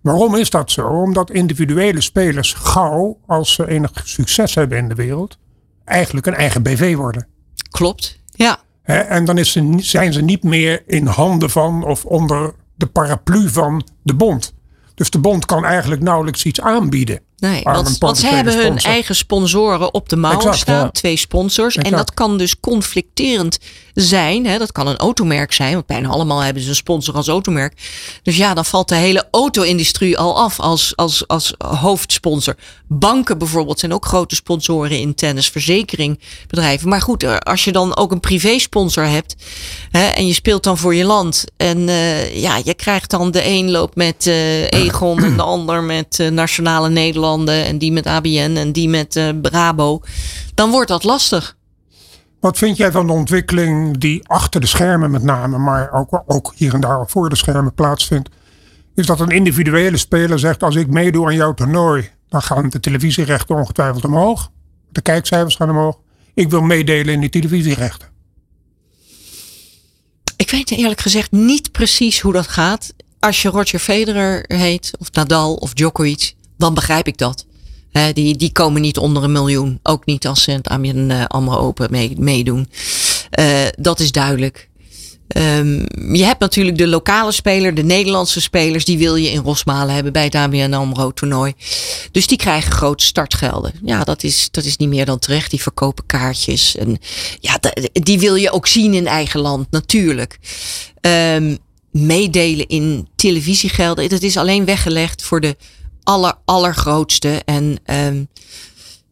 Waarom is dat zo? Omdat individuele spelers gauw, als ze enig succes hebben in de wereld, eigenlijk een eigen BV worden. Klopt, ja. en dan is ze, zijn ze niet meer in handen van of onder de paraplu van de bond. Dus de bond kan eigenlijk nauwelijks iets aanbieden. Nee, want, want ze hebben hun eigen sponsoren op de mouw staan. Twee sponsors. En dat kan dus conflicterend zijn. Hè? Dat kan een automerk zijn. Want bijna allemaal hebben ze een sponsor als automerk. Dus ja, dan valt de hele auto-industrie al af als, als, als hoofdsponsor. Banken bijvoorbeeld zijn ook grote sponsoren in tennis. Verzekeringbedrijven. Maar goed, eh, als je dan ook een privé-sponsor hebt. Hè, en je speelt dan voor je land. En uh, ja, je krijgt dan de een loopt met uh, Egon en de ander met uh, Nationale Nederland en die met ABN en die met uh, Brabo, dan wordt dat lastig. Wat vind jij van de ontwikkeling die achter de schermen met name, maar ook, ook hier en daar voor de schermen plaatsvindt? Is dat een individuele speler zegt als ik meedoe aan jouw toernooi, dan gaan de televisierechten ongetwijfeld omhoog. De kijkcijfers gaan omhoog. Ik wil meedelen in die televisierechten. Ik weet eerlijk gezegd niet precies hoe dat gaat. Als je Roger Federer heet, of Nadal of Djokovic, dan begrijp ik dat. die, die komen niet onder een miljoen. Ook niet als ze het ABN uh, AMRO Open mee, meedoen. Uh, dat is duidelijk. Um, je hebt natuurlijk de lokale speler, de Nederlandse spelers, die wil je in Rosmalen hebben bij het ABN AMRO toernooi. Dus die krijgen grote startgelden. Ja, dat is, dat is niet meer dan terecht. Die verkopen kaartjes. En ja, die wil je ook zien in eigen land, natuurlijk. Um, meedelen in televisiegelden, dat is alleen weggelegd voor de aller, allergrootste. En um,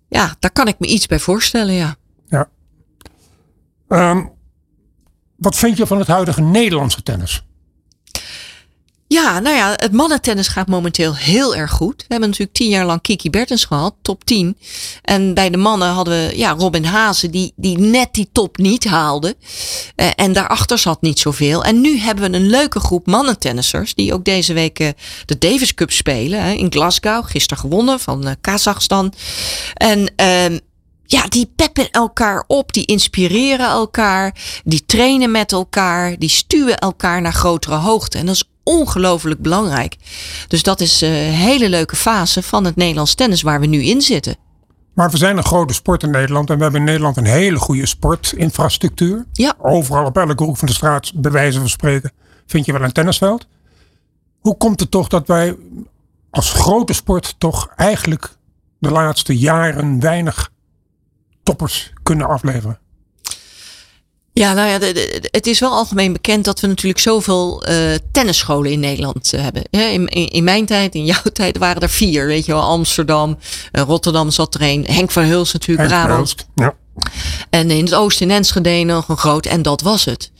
ja, daar kan ik me iets bij voorstellen, ja. Ja. Um, wat vind je van het huidige Nederlandse tennis? Ja, nou ja, het mannentennis gaat momenteel heel erg goed. We hebben natuurlijk tien jaar lang Kiki Bertens gehad, top 10. En bij de mannen hadden we ja, Robin Hazen, die, die net die top niet haalde. Uh, en daarachter zat niet zoveel. En nu hebben we een leuke groep mannentennissers, die ook deze week uh, de Davis Cup spelen hè, in Glasgow. Gisteren gewonnen van uh, Kazachstan. En ehm, ja, die peppen elkaar op, die inspireren elkaar, die trainen met elkaar, die stuwen elkaar naar grotere hoogte. En dat is ongelooflijk belangrijk. Dus dat is een hele leuke fase van het Nederlands tennis waar we nu in zitten. Maar we zijn een grote sport in Nederland en we hebben in Nederland een hele goede sportinfrastructuur. Ja. Overal op elke hoek van de straat, bij wijze van spreken, vind je wel een tennisveld. Hoe komt het toch dat wij als grote sport toch eigenlijk de laatste jaren weinig toppers kunnen afleveren? Ja, nou ja, de, de, het is wel algemeen bekend dat we natuurlijk zoveel uh, tennisscholen in Nederland uh, hebben. In, in, in, mijn tijd, in jouw (laughs) tijd waren er vier. Weet je wel, Amsterdam, uh, Rotterdam zat er een. Henk van Huls natuurlijk, Henk Brabant. Ja. En in het oosten in Enschede nog een groot. En dat was het.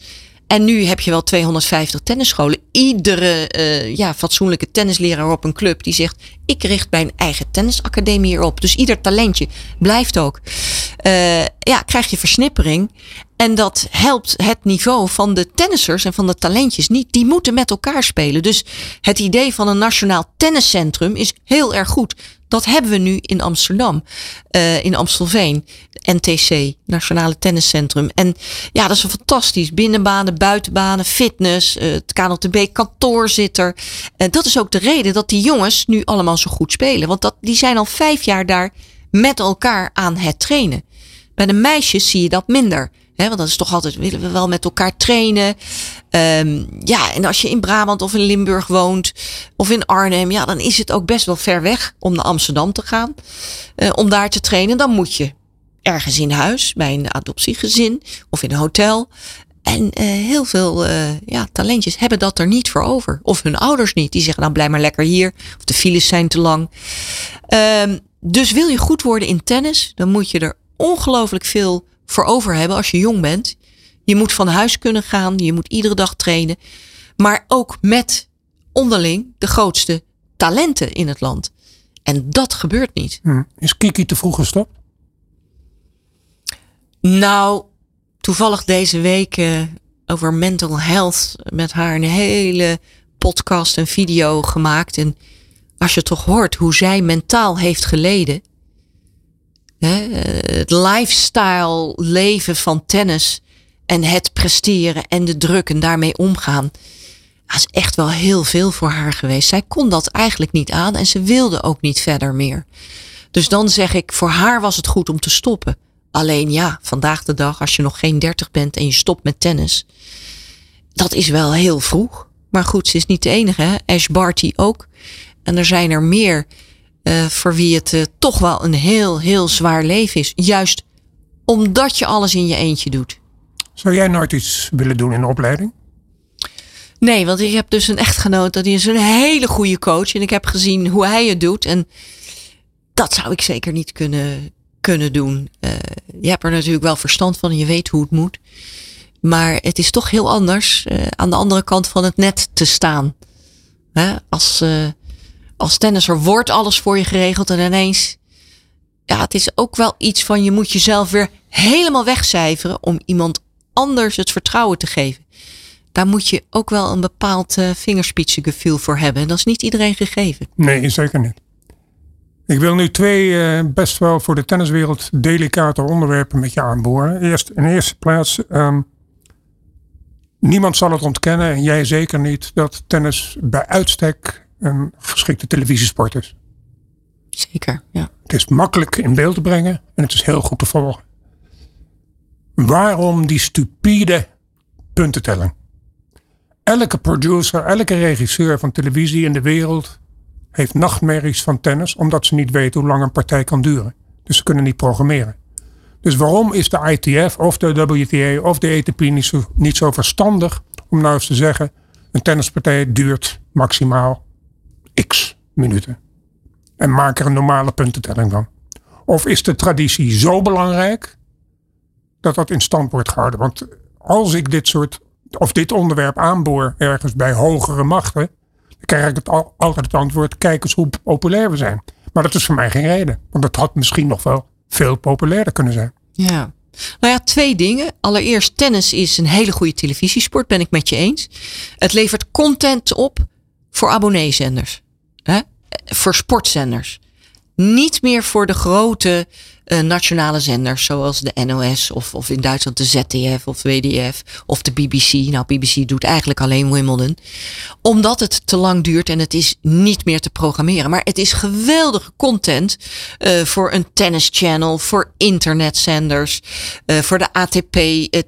En nu heb je wel 250 tennisscholen. Iedere uh, ja, fatsoenlijke tennisleraar op een club die zegt: Ik richt mijn eigen tennisacademie hierop. Dus ieder talentje blijft ook. Uh, ja, krijg je versnippering. En dat helpt het niveau van de tennissers en van de talentjes niet. Die moeten met elkaar spelen. Dus het idee van een nationaal tenniscentrum is heel erg goed. Dat hebben we nu in Amsterdam, uh, in Amstelveen. NTC, Nationale Tenniscentrum. En ja, dat is een fantastisch. Binnenbanen, buitenbanen, fitness, uh, het KNLTB kantoor zit er. En dat is ook de reden dat die jongens nu allemaal zo goed spelen. Want dat, die zijn al vijf jaar daar met elkaar aan het trainen. Bij de meisjes zie je dat minder. Want dat is toch altijd, willen we wel met elkaar trainen. Um, ja, en als je in Brabant of in Limburg woont, of in Arnhem, ja, dan is het ook best wel ver weg om naar Amsterdam te gaan. Uh, om daar te trainen, dan moet je ergens in huis, bij een adoptiegezin of in een hotel. En uh, heel veel uh, ja, talentjes hebben dat er niet voor over. Of hun ouders niet. Die zeggen, nou blijf maar lekker hier. Of de files zijn te lang. Um, dus wil je goed worden in tennis, dan moet je er ongelooflijk veel voor over hebben als je jong bent. Je moet van huis kunnen gaan, je moet iedere dag trainen. Maar ook met onderling de grootste talenten in het land. En dat gebeurt niet. Hm. Is Kiki te vroeg gestopt? Nou, toevallig deze week uh, over mental health met haar een hele podcast en video gemaakt. En als je toch hoort hoe zij mentaal heeft geleden. Hè, het lifestyle leven van tennis en het presteren en de druk en daarmee omgaan. Dat is echt wel heel veel voor haar geweest. Zij kon dat eigenlijk niet aan en ze wilde ook niet verder meer. Dus dan zeg ik, voor haar was het goed om te stoppen. Alleen ja, vandaag de dag, als je nog geen dertig bent en je stopt met tennis, dat is wel heel vroeg. Maar goed, ze is niet de enige. Hè? Ash Barty ook. En er zijn er meer uh, voor wie het uh, toch wel een heel, heel zwaar leven is. Juist omdat je alles in je eentje doet. Zou jij nooit iets willen doen in de opleiding? Nee, want ik heb dus een echtgenoot. Dat is een hele goede coach. En ik heb gezien hoe hij het doet. En dat zou ik zeker niet kunnen, kunnen doen. Uh, je hebt er natuurlijk wel verstand van en je weet hoe het moet. Maar het is toch heel anders uh, aan de andere kant van het net te staan. Hè? Als, uh, als tennisser wordt alles voor je geregeld en ineens. Ja, het is ook wel iets van je moet jezelf weer helemaal wegcijferen om iemand anders het vertrouwen te geven. Daar moet je ook wel een bepaald uh, vingerspitsengevoel voor hebben. En dat is niet iedereen gegeven. Nee, zeker niet. Ik wil nu twee uh, best wel voor de tenniswereld delicate onderwerpen met je aanboren. Eerst in eerste plaats, um, niemand zal het ontkennen, en jij zeker niet, dat tennis bij uitstek een geschikte televisiesport is. Zeker, ja. Het is makkelijk in beeld te brengen en het is heel goed te volgen. Waarom die stupide puntentelling? Elke producer, elke regisseur van televisie in de wereld heeft nachtmerries van tennis, omdat ze niet weten hoe lang een partij kan duren. Dus ze kunnen niet programmeren. Dus waarom is de ITF of de WTA of de ATP niet zo, niet zo verstandig om nou eens te zeggen: een tennispartij duurt maximaal x minuten. En maak er een normale puntentelling van. Of is de traditie zo belangrijk dat dat in stand wordt gehouden? Want als ik dit soort of dit onderwerp aanboor ergens bij hogere machten, Dan krijg ik het al, altijd het antwoord: kijk eens hoe populair we zijn. Maar dat is voor mij geen reden. Want het had misschien nog wel veel populairder kunnen zijn. Ja. Nou ja, twee dingen. Allereerst, tennis is een hele goede televisiesport, ben ik met je eens. Het levert content op voor abonneezenders. Voor sportzenders. Niet meer voor de grote uh, nationale zenders zoals de NOS of, of in Duitsland de ZDF of WDF of de BBC. Nou, BBC doet eigenlijk alleen Wimbledon. Omdat het te lang duurt en het is niet meer te programmeren. Maar het is geweldige content uh, voor een tennis channel, voor internetzenders, uh, voor de ATP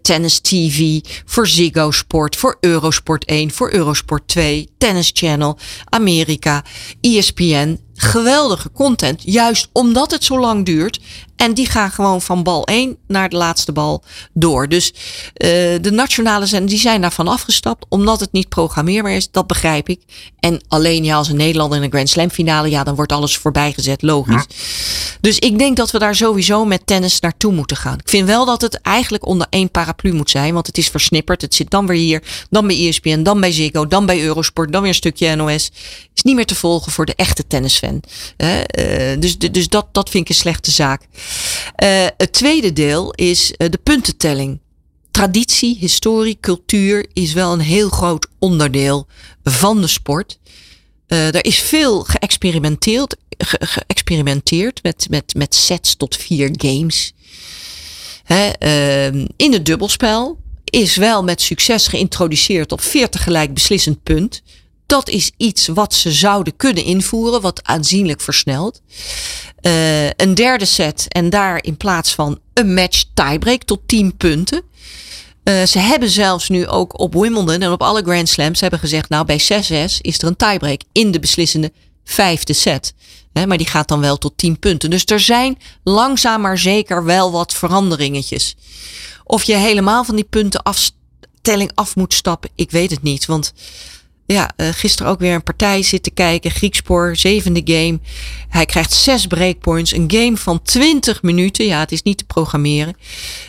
Tennis TV, voor Ziggo Sport, voor Eurosport 1, voor Eurosport 2, Tennis Channel, Amerika, ESPN geweldige content. Juist omdat het zo lang duurt. En die gaan gewoon van bal 1 naar de laatste bal door. Dus uh, de nationale zenders die zijn daarvan afgestapt. Omdat het niet programmeerbaar is. Dat begrijp ik. En alleen ja, als een Nederlander in een Grand Slam finale. Ja, dan wordt alles voorbijgezet. Logisch. Dus ik denk dat we daar sowieso met tennis naartoe moeten gaan. Ik vind wel dat het eigenlijk onder één paraplu moet zijn. Want het is versnipperd. Het zit dan weer hier. Dan bij ESPN. Dan bij Ziggo. Dan bij Eurosport. Dan weer een stukje NOS. Is niet meer te volgen voor de echte tennisfan. Uh, dus dus dat, dat vind ik een slechte zaak. Uh, het tweede deel is uh, de puntentelling. Traditie, historie, cultuur is wel een heel groot onderdeel van de sport. Uh, er is veel geëxperimenteerd, ge geëxperimenteerd met, met, met sets tot vier games. Hè, in het dubbelspel is wel met succes geïntroduceerd op 40 gelijk beslissend punt. Dat is iets wat ze zouden kunnen invoeren, wat aanzienlijk versnelt. Uh, een derde set en daar in plaats van een match tiebreak tot 10 punten. Uh, ze hebben zelfs nu ook op Wimbledon en op alle Grand Slams hebben gezegd, nou bij 6-6 is er een tiebreak in de beslissende vijfde set. Maar die gaat dan wel tot 10 punten. Dus er zijn langzaam maar zeker wel wat veranderingetjes. Of je helemaal van die puntenafstelling af moet stappen, ik weet het niet. Want ja, uh, gisteren ook weer een partij zitten kijken. Griekspoor, zevende game. Hij krijgt zes breakpoints. Een game van 20 minuten. Ja, het is niet te programmeren.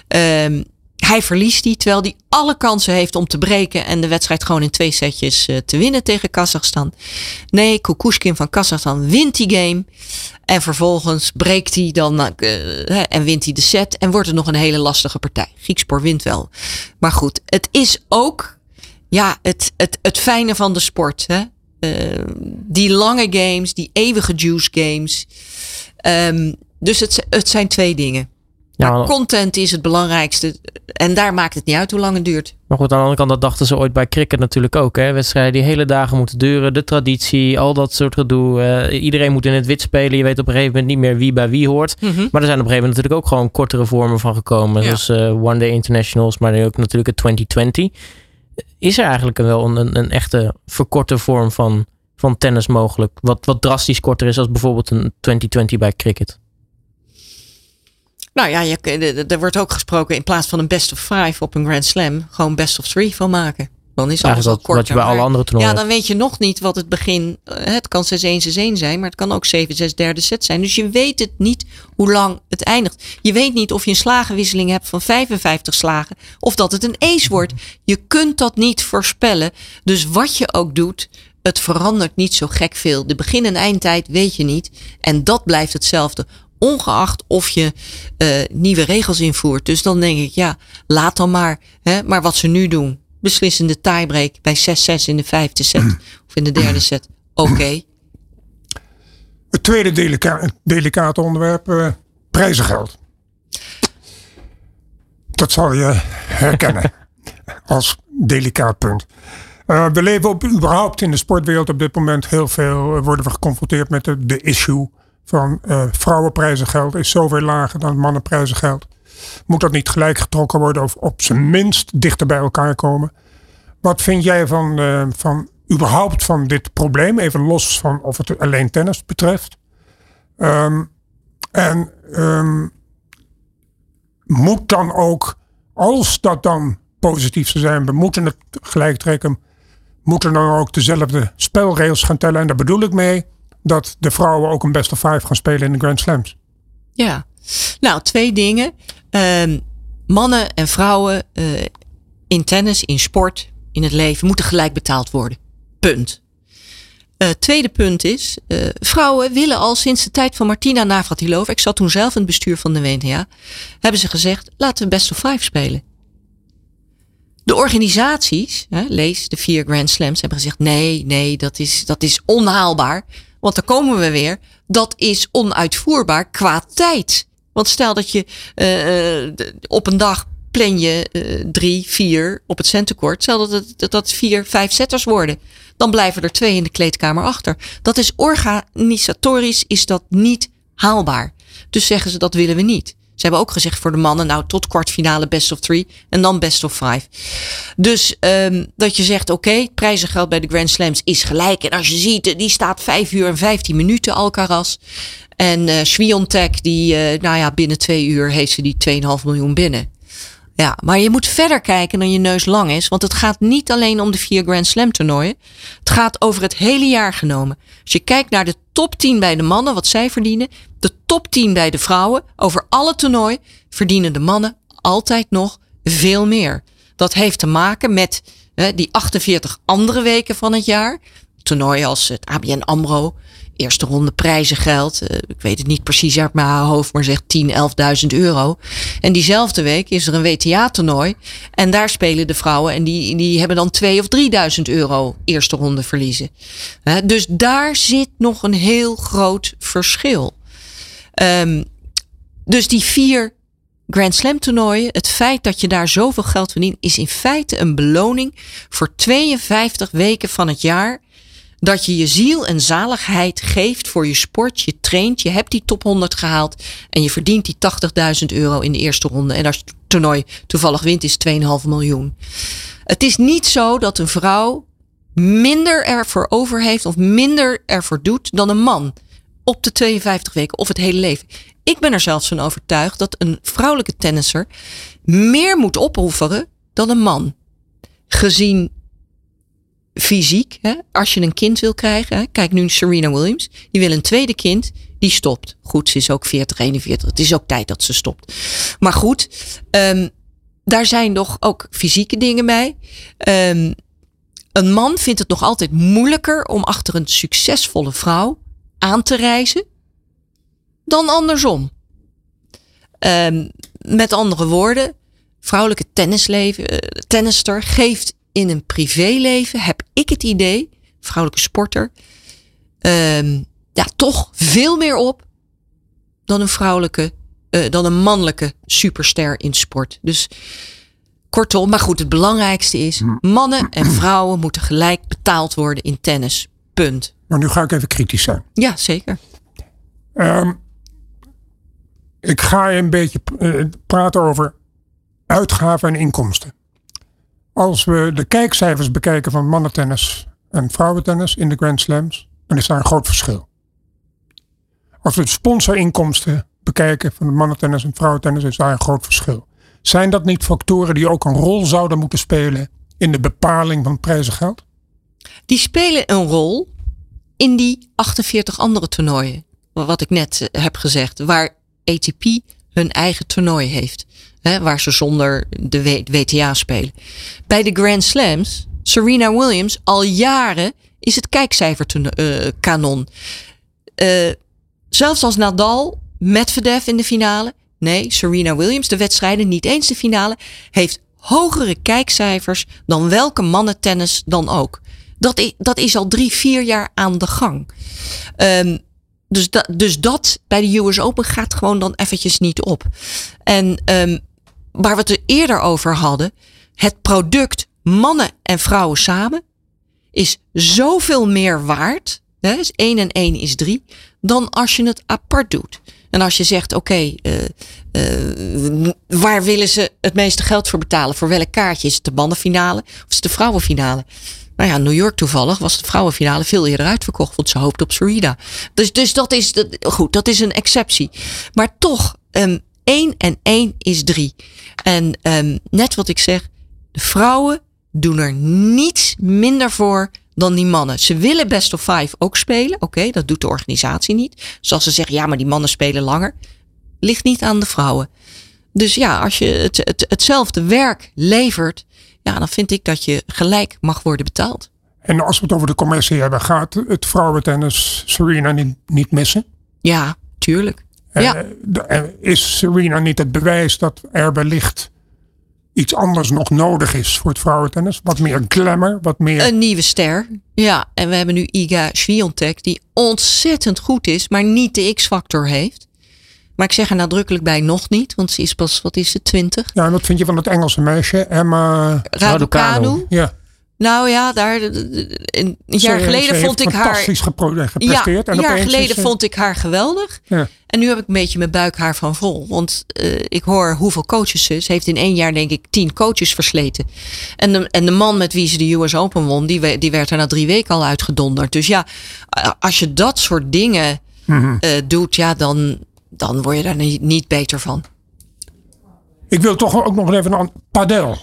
Um, hij verliest die, terwijl hij alle kansen heeft om te breken en de wedstrijd gewoon in twee setjes uh, te winnen tegen Kazachstan. Nee, Kukushkin van Kazachstan wint die game. En vervolgens breekt hij dan uh, en wint hij de set. En wordt het nog een hele lastige partij. Griekspoor wint wel. Maar goed, het is ook ja, het, het, het fijne van de sport. Hè? Uh, die lange games, die eeuwige juice games. Um, dus het, het zijn twee dingen. Ja, maar content is het belangrijkste. En daar maakt het niet uit hoe lang het duurt. Maar goed, aan de andere kant, dat dachten ze ooit bij cricket natuurlijk ook. Hè? Wedstrijden die hele dagen moeten duren. De traditie, al dat soort gedoe. Uh, iedereen moet in het wit spelen. Je weet op een gegeven moment niet meer wie bij wie hoort. Mm -hmm. Maar er zijn op een gegeven moment natuurlijk ook gewoon kortere vormen van gekomen. Ja. Zoals uh, One Day Internationals, maar ook natuurlijk het 2020 is er eigenlijk wel een, een echte verkorte vorm van, van tennis mogelijk? Wat, wat drastisch korter is als bijvoorbeeld een 2020 bij cricket? Nou ja, je, er wordt ook gesproken in plaats van een best of five op een Grand Slam, gewoon best of three van maken. Dan is alles al korter. Wat je bij alle andere toernooien Ja, dan weet je nog niet wat het begin. Het kan 6-1, 6-1 zijn, maar het kan ook 7-6 derde set zijn. Dus je weet het niet hoe lang het eindigt. Je weet niet of je een slagenwisseling hebt van 55 slagen of dat het een ace wordt. Je kunt dat niet voorspellen. Dus wat je ook doet, het verandert niet zo gek veel. De begin- en eindtijd weet je niet. En dat blijft hetzelfde ongeacht of je uh, nieuwe regels invoert. Dus dan denk ik, ja, laat dan maar. Hè? Maar wat ze nu doen, beslissende tiebreak bij 6-6 in de vijfde set (clears throat) of in de derde set. Oké. Okay. (clears throat) Het tweede delica delicate onderwerp, uh, prijzengeld. Dat zal je herkennen (laughs) als delicaat punt. Uh, we leven op, überhaupt in de sportwereld op dit moment heel veel, uh, worden we geconfronteerd met de, de issue van vrouwenprijzengeld is zoveel lager dan mannenprijzengeld. Moet dat niet gelijk getrokken worden of op zijn minst dichter bij elkaar komen? Wat vind jij van, uh, van überhaupt van dit probleem? Even los van of het alleen tennis betreft. Um, en um, moet dan ook, als dat dan positief zou zijn, we moeten het gelijk trekken, moeten dan ook dezelfde spelregels gaan tellen. En daar bedoel ik mee dat de vrouwen ook een best of five gaan spelen in de Grand Slams. Ja, nou twee dingen. Um, mannen en vrouwen uh, in tennis, in sport, in het leven moeten gelijk betaald worden. Punt. Uh, tweede punt is, uh, vrouwen willen al sinds de tijd van Martina Navratilova, ik zat toen zelf in het bestuur van de WNA, hebben ze gezegd, laten we best of five spelen. De organisaties, hè, lees de vier Grand Slams, hebben gezegd, nee, nee, dat is, dat is onhaalbaar. Want daar komen we weer. Dat is onuitvoerbaar qua tijd. Want stel dat je uh, op een dag plan je uh, drie, vier op het centenkort. Stel dat het dat, vier, vijf setters worden. Dan blijven er twee in de kleedkamer achter. Dat is organisatorisch is dat niet haalbaar. Dus zeggen ze dat willen we niet. Ze hebben ook gezegd voor de mannen, nou tot kwartfinale best of three en dan best of five. Dus um, dat je zegt, oké, okay, prijzengeld bij de Grand Slams is gelijk. En als je ziet, die staat 5 uur en 15 minuten Alcaraz. En uh, Swiontek, die, uh, nou ja, binnen twee uur heeft ze die 2,5 miljoen binnen. Ja, maar je moet verder kijken dan je neus lang is. Want het gaat niet alleen om de vier Grand Slam toernooien. Het gaat over het hele jaar genomen. Als je kijkt naar de top 10 bij de mannen, wat zij verdienen. De top 10 bij de vrouwen. Over alle toernooien verdienen de mannen altijd nog veel meer. Dat heeft te maken met hè, die 48 andere weken van het jaar. Toernooien als het ABN AMRO, eerste ronde prijzengeld. Uh, ik weet het niet precies uit mijn hoofd, maar zeg 10, 11.000 euro. En diezelfde week is er een WTA-toernooi. En daar spelen de vrouwen en die, die hebben dan 2 of 3.000 euro eerste ronde verliezen. Dus daar zit nog een heel groot verschil. Um, dus die vier Grand Slam toernooien, het feit dat je daar zoveel geld verdient, is in feite een beloning voor 52 weken van het jaar dat je je ziel en zaligheid geeft voor je sport. Je traint, je hebt die top 100 gehaald en je verdient die 80.000 euro in de eerste ronde. En als het toernooi toevallig wint, is 2,5 miljoen. Het is niet zo dat een vrouw minder ervoor over heeft of minder ervoor doet dan een man op de 52 weken of het hele leven. Ik ben er zelfs van overtuigd dat een vrouwelijke tennisser meer moet opofferen dan een man. Gezien fysiek. Hè? Als je een kind wil krijgen. Hè? Kijk nu Serena Williams. Die wil een tweede kind. Die stopt. Goed, ze is ook 40, 41. Het is ook tijd dat ze stopt. Maar goed, um, daar zijn nog ook fysieke dingen bij. Um, een man vindt het nog altijd moeilijker om achter een succesvolle vrouw aan te reizen dan andersom. Um, met andere woorden, vrouwelijke tennisleven, uh, tennister geeft in een privéleven heb ik het idee, vrouwelijke sporter, um, ja, toch veel meer op dan een vrouwelijke, uh, dan een mannelijke superster in sport. Dus kortom, maar goed, het belangrijkste is: hm. mannen en vrouwen moeten gelijk betaald worden in tennis. Punt. Maar nu ga ik even kritisch zijn. Ja, zeker. Um, ik ga een beetje uh, praten over uitgaven en inkomsten. Als we de kijkcijfers bekijken van mannentennis en vrouwentennis in de Grand Slams, dan is daar een groot verschil. Als we de sponsorinkomsten bekijken van de mannentennis en vrouwentennis, is daar een groot verschil. Zijn dat niet factoren die ook een rol zouden moeten spelen in de bepaling van prijzengeld? Die spelen een rol in die 48 andere toernooien. Wat ik net eh, heb gezegd, waar ATP hun eigen toernooi heeft. Hè, waar ze zonder de WTA spelen. Bij de Grand Slams, Serena Williams, al jaren is het kijkcijferkanon. Uh, uh, zelfs als Nadal, Medvedev in de finale. Nee, Serena Williams, de wedstrijden, niet eens de finale, heeft hogere kijkcijfers dan welke mannentennis dan ook. Dat is, dat is al drie, vier jaar aan de gang. Um, dus, dat, dus dat bij de US Open gaat gewoon dan eventjes niet op. En um, waar we het er eerder over hadden, het product mannen en vrouwen samen is zoveel meer waard. Hè, dus 1 en 1 is 3, dan als je het apart doet. En als je zegt, oké, uh, uh, waar willen ze het meeste geld voor betalen? Voor welk kaartje? Is het de mannenfinale of is het de vrouwenfinale? Nou ja, New York toevallig was de vrouwenfinale veel eerder uitverkocht, want ze hoopt op Serena. Dus, dus dat is, goed, dat is een exceptie. Maar toch, um, 1 en 1 is 3. En um, net wat ik zeg, de vrouwen doen er niets minder voor dan die mannen. Ze willen best of five ook spelen. Oké, dat doet de organisatie niet. Zoals ze zeggen, ja, maar die mannen spelen langer. Ligt niet aan de vrouwen. Dus ja, als je het, het, hetzelfde werk levert, ja, dan vind ik dat je gelijk mag worden betaald. En als we het over de commercie hebben, gaat het vrouwentennis Serena niet, niet missen? Ja, tuurlijk. Eh, Ja. eh, is Serena niet het bewijs dat er wellicht iets anders nog nodig is voor het vrouwentennis? Wat meer glamour, wat meer... Een nieuwe ster. Ja, en we hebben nu Iga Swiatek, die ontzettend goed is, maar niet de X-factor heeft. Maar ik zeg er nadrukkelijk bij nog niet, want ze is pas, wat is ze, 20? Ja, en wat vind je van het Engelse meisje, Emma? Raducanu. Ja, Nou ja, daar, een jaar Ze- geleden ze vond ik haar. fantastisch gepro- Ja, gepresteerd. een en jaar geleden is ze- vond ik haar geweldig. Ja. En nu heb ik een beetje mijn buikhaar van vol. Want eh, ik hoor hoeveel coaches ze. Ze heeft in één jaar denk ik tien coaches versleten. En de, en de man met wie ze de US Open won, die, die werd er na drie weken al uitgedonderd. Dus ja, als je dat soort dingen Mhm. eh, doet, ja, dan, dan word je daar niet, niet beter van. Ik wil toch ook nog even aan padel.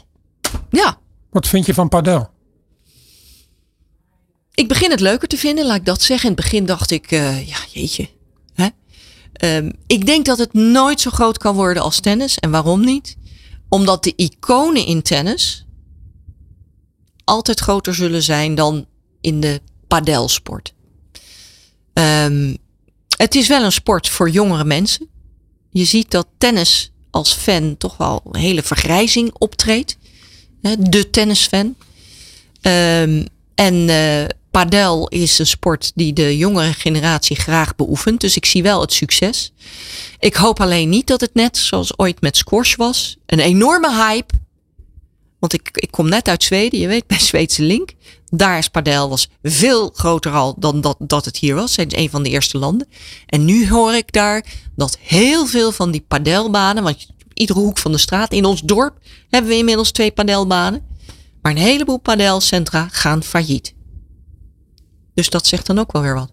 Ja, Wat vind je van padel? ik begin het leuker te vinden, laat ik dat zeggen. In het begin dacht ik, eh, ja, jeetje. Hè? Ehm, ik denk dat het nooit zo groot kan worden als tennis. En waarom niet? Omdat de iconen in tennis altijd groter zullen zijn dan in de padelsport. Ehm, het is wel een sport voor jongere mensen. Je ziet dat tennis als fan toch wel een hele vergrijzing optreedt. De tennisfan. Ehm, en eh padel is een sport die de jongere generatie graag beoefent. Dus ik zie wel het succes. Ik hoop alleen niet dat het net zoals ooit met squash was. Een enorme hype. Want ik, ik kom net uit Zweden, je weet, (laughs) bij Zweedse Link. Daar is padel was veel groter al dan dat, dat het hier was. Het is een van de eerste landen. En nu hoor ik daar dat heel veel van die padelbanen, want iedere hoek van de straat in ons dorp hebben we inmiddels twee padelbanen. Maar een heleboel padelcentra gaan failliet. Dus dat zegt dan ook wel weer wat.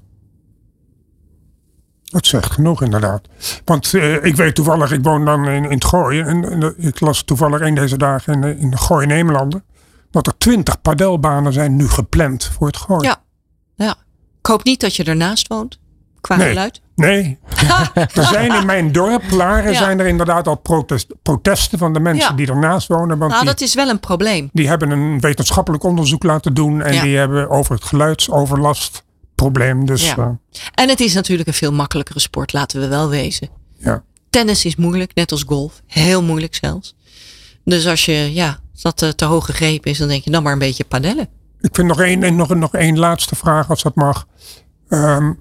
Dat zegt genoeg inderdaad. Want eh, ik weet toevallig, ik woon dan in, in het Gooien. En, eh, ik las toevallig een deze dagen in, in de Gooi Neemlanden. Dat er twintig padelbanen zijn nu gepland voor het Gooien. Ja, ja. Ik hoop niet dat je ernaast woont. Qua Nee. geluid. Nee, (laughs) (laughs) er zijn in mijn dorp, Laren, Ja. zijn er inderdaad al protest, protesten van de mensen Ja. die ernaast wonen. Want Nou, die, dat is wel een probleem. die hebben een wetenschappelijk onderzoek laten doen. En Ja. die hebben over het geluidsoverlastprobleem. Dus Ja. eh, En het is natuurlijk een veel makkelijkere sport, laten we wel wezen. ja. Tennis is moeilijk, net als golf. Heel moeilijk zelfs. Dus als je, ja, als dat eh, te hoog gegrepen is, dan denk je dan maar een beetje padellen. Ik vind nog één, nog, nog één laatste vraag, als dat mag. Ehm,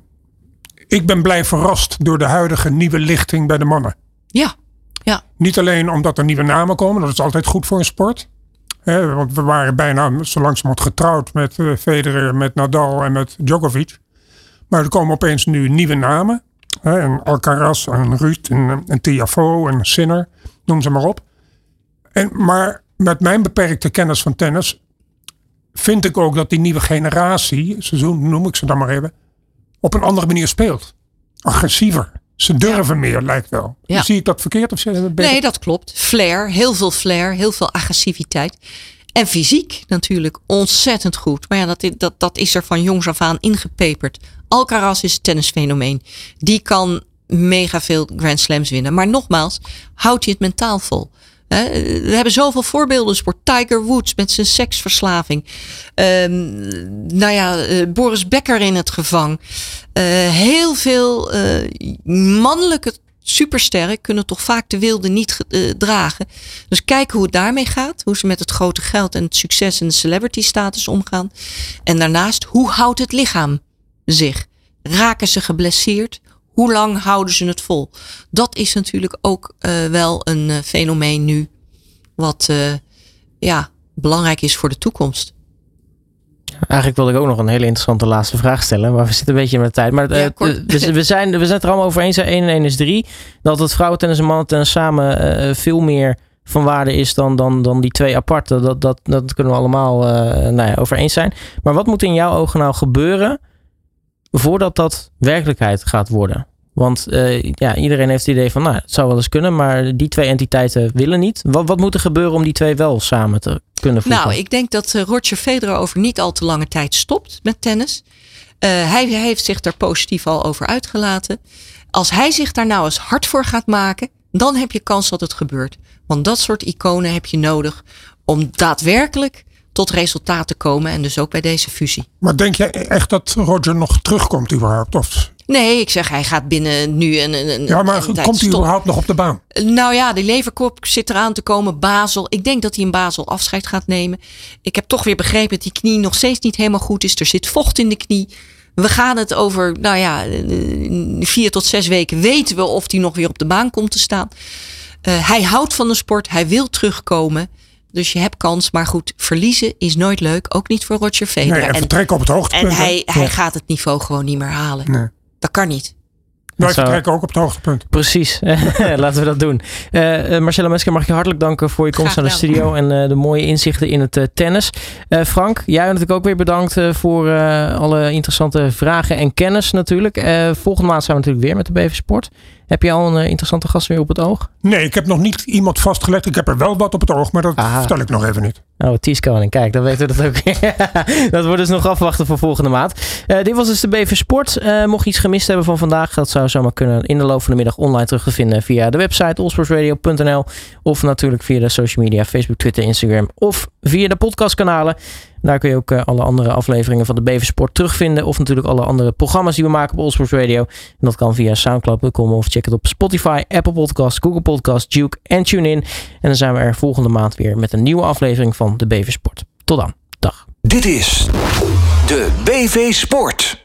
ik ben blij verrast door de huidige nieuwe lichting bij de mannen. Ja, ja, Niet alleen omdat er nieuwe namen komen, dat is altijd goed voor een sport. Want we waren bijna zo langzamerhand getrouwd met eh, Federer, met Nadal en met Djokovic. Maar er komen opeens nu nieuwe namen. Hè, en Alcaraz en Ruud en, en Tiafoe en Sinner, noem ze maar op. En, maar met mijn beperkte kennis van tennis vind ik ook dat die nieuwe generatie, seizoen noem ik ze dan maar even, op een andere manier speelt. Agressiever. Ze durven meer, lijkt wel. Ja. Zie ik dat verkeerd of beter? nee, dat klopt. Flair, heel veel flair, heel veel agressiviteit. En fysiek natuurlijk ontzettend goed. Maar ja, dat, dat, dat is er van jongs af aan ingepeperd. Alcaraz is een tennisfenomeen. Die kan mega veel Grand Slams winnen. Maar nogmaals, houdt hij het mentaal vol? We hebben zoveel voorbeelden voor Tiger Woods met zijn seksverslaving. Ehm, nou ja, eh, Boris Becker in het gevang. Eh, heel veel eh, mannelijke supersterren kunnen toch vaak de wilde niet ge- dragen. Dus kijken hoe het daarmee gaat. Hoe ze met het grote geld en het succes en de celebrity status omgaan. En daarnaast, hoe houdt het lichaam zich? Raken ze geblesseerd? Hoe lang houden ze het vol? Dat is natuurlijk ook eh, wel een eh, fenomeen nu. Wat eh, ja, belangrijk is voor de toekomst. Eigenlijk wilde ik ook nog een hele interessante laatste vraag stellen. Maar we zitten een beetje met de tijd. Maar Ja, we, we, zijn, we zijn het er allemaal over eens. 1 en 1 is 3. Dat het vrouwentennis en mannentennis samen veel meer van waarde is dan, dan, dan die twee aparte. Dat, dat, dat kunnen we allemaal eh nou ja, over eens zijn. Maar wat moet in jouw ogen nou gebeuren voordat dat werkelijkheid gaat worden? Want eh, ja, iedereen heeft het idee van, nou, het zou wel eens kunnen, maar die twee entiteiten willen niet. Wat, wat moet er gebeuren om die twee wel samen te kunnen voegen? Nou, ik denk dat eh, Roger Federer over niet al te lange tijd stopt met tennis. Eh, hij, hij heeft zich daar positief al over uitgelaten. Als hij zich daar nou eens hard voor gaat maken, dan heb je kans dat het gebeurt. Want dat soort iconen heb je nodig om daadwerkelijk tot resultaten komen. En dus ook bij deze fusie. Maar denk jij echt dat Roger nog terugkomt überhaupt? Of? Nee, ik zeg hij gaat binnen nu een. een ja, maar een komt hij überhaupt nog op de baan? Nou ja, de leverkop zit eraan te komen. Basel. Ik denk dat hij in Basel afscheid gaat nemen. Ik heb toch weer begrepen dat die knie nog steeds niet helemaal goed is. Er zit vocht in de knie. We gaan het over, nou ja, eh, vier tot zes weken weten we of hij nog weer op de baan komt te staan. Eh, hij houdt van de sport. Hij wil terugkomen. Dus je hebt kans. Maar goed, verliezen is nooit leuk. Ook niet voor Roger Federer. Nee, en en vertrekken op het hoogtepunt. en hij, hij gaat het niveau gewoon niet meer halen. Nee. Dat kan niet. Wij zou- vertrekken ook op het hoogtepunt. Precies, (laughs) laten we dat doen. Eh eh, Marcella Mesker, mag ik je hartelijk danken voor je komst naar de studio en eh, de mooie inzichten in het eh, tennis. Eh, Frank, jij natuurlijk ook weer bedankt voor eh, alle interessante vragen en kennis natuurlijk. Eh, volgende maand zijn we natuurlijk weer met de BV Sport. Heb je al een eh, interessante gast weer op het oog? Nee, ik heb nog niet iemand vastgelegd. Ik heb er wel wat op het oog, maar dat Aha. vertel ik nog even niet. Oh, Koning. Kijk, dan weten we dat ook. (laughs) dat wordt dus nog afwachten voor volgende maand. Eh, dit was dus de BV Sport. Eh, mocht je iets gemist hebben van vandaag, dat zou zomaar kunnen in de loop van de middag online terug te vinden via de website allsportsradio.nl of natuurlijk via de social media Facebook, Twitter, Instagram of via de podcastkanalen. Daar kun je ook eh, alle andere afleveringen van de BV Sport terugvinden of natuurlijk alle andere programma's die we maken op Allsports Radio. En dat kan via soundcloud.com of check het op Spotify, Apple Podcasts, Google Podcasts, Duke en TuneIn. En dan zijn we er volgende maand weer met een nieuwe aflevering de BV Sport. Tot dan. Dag. Dit is de BV Sport.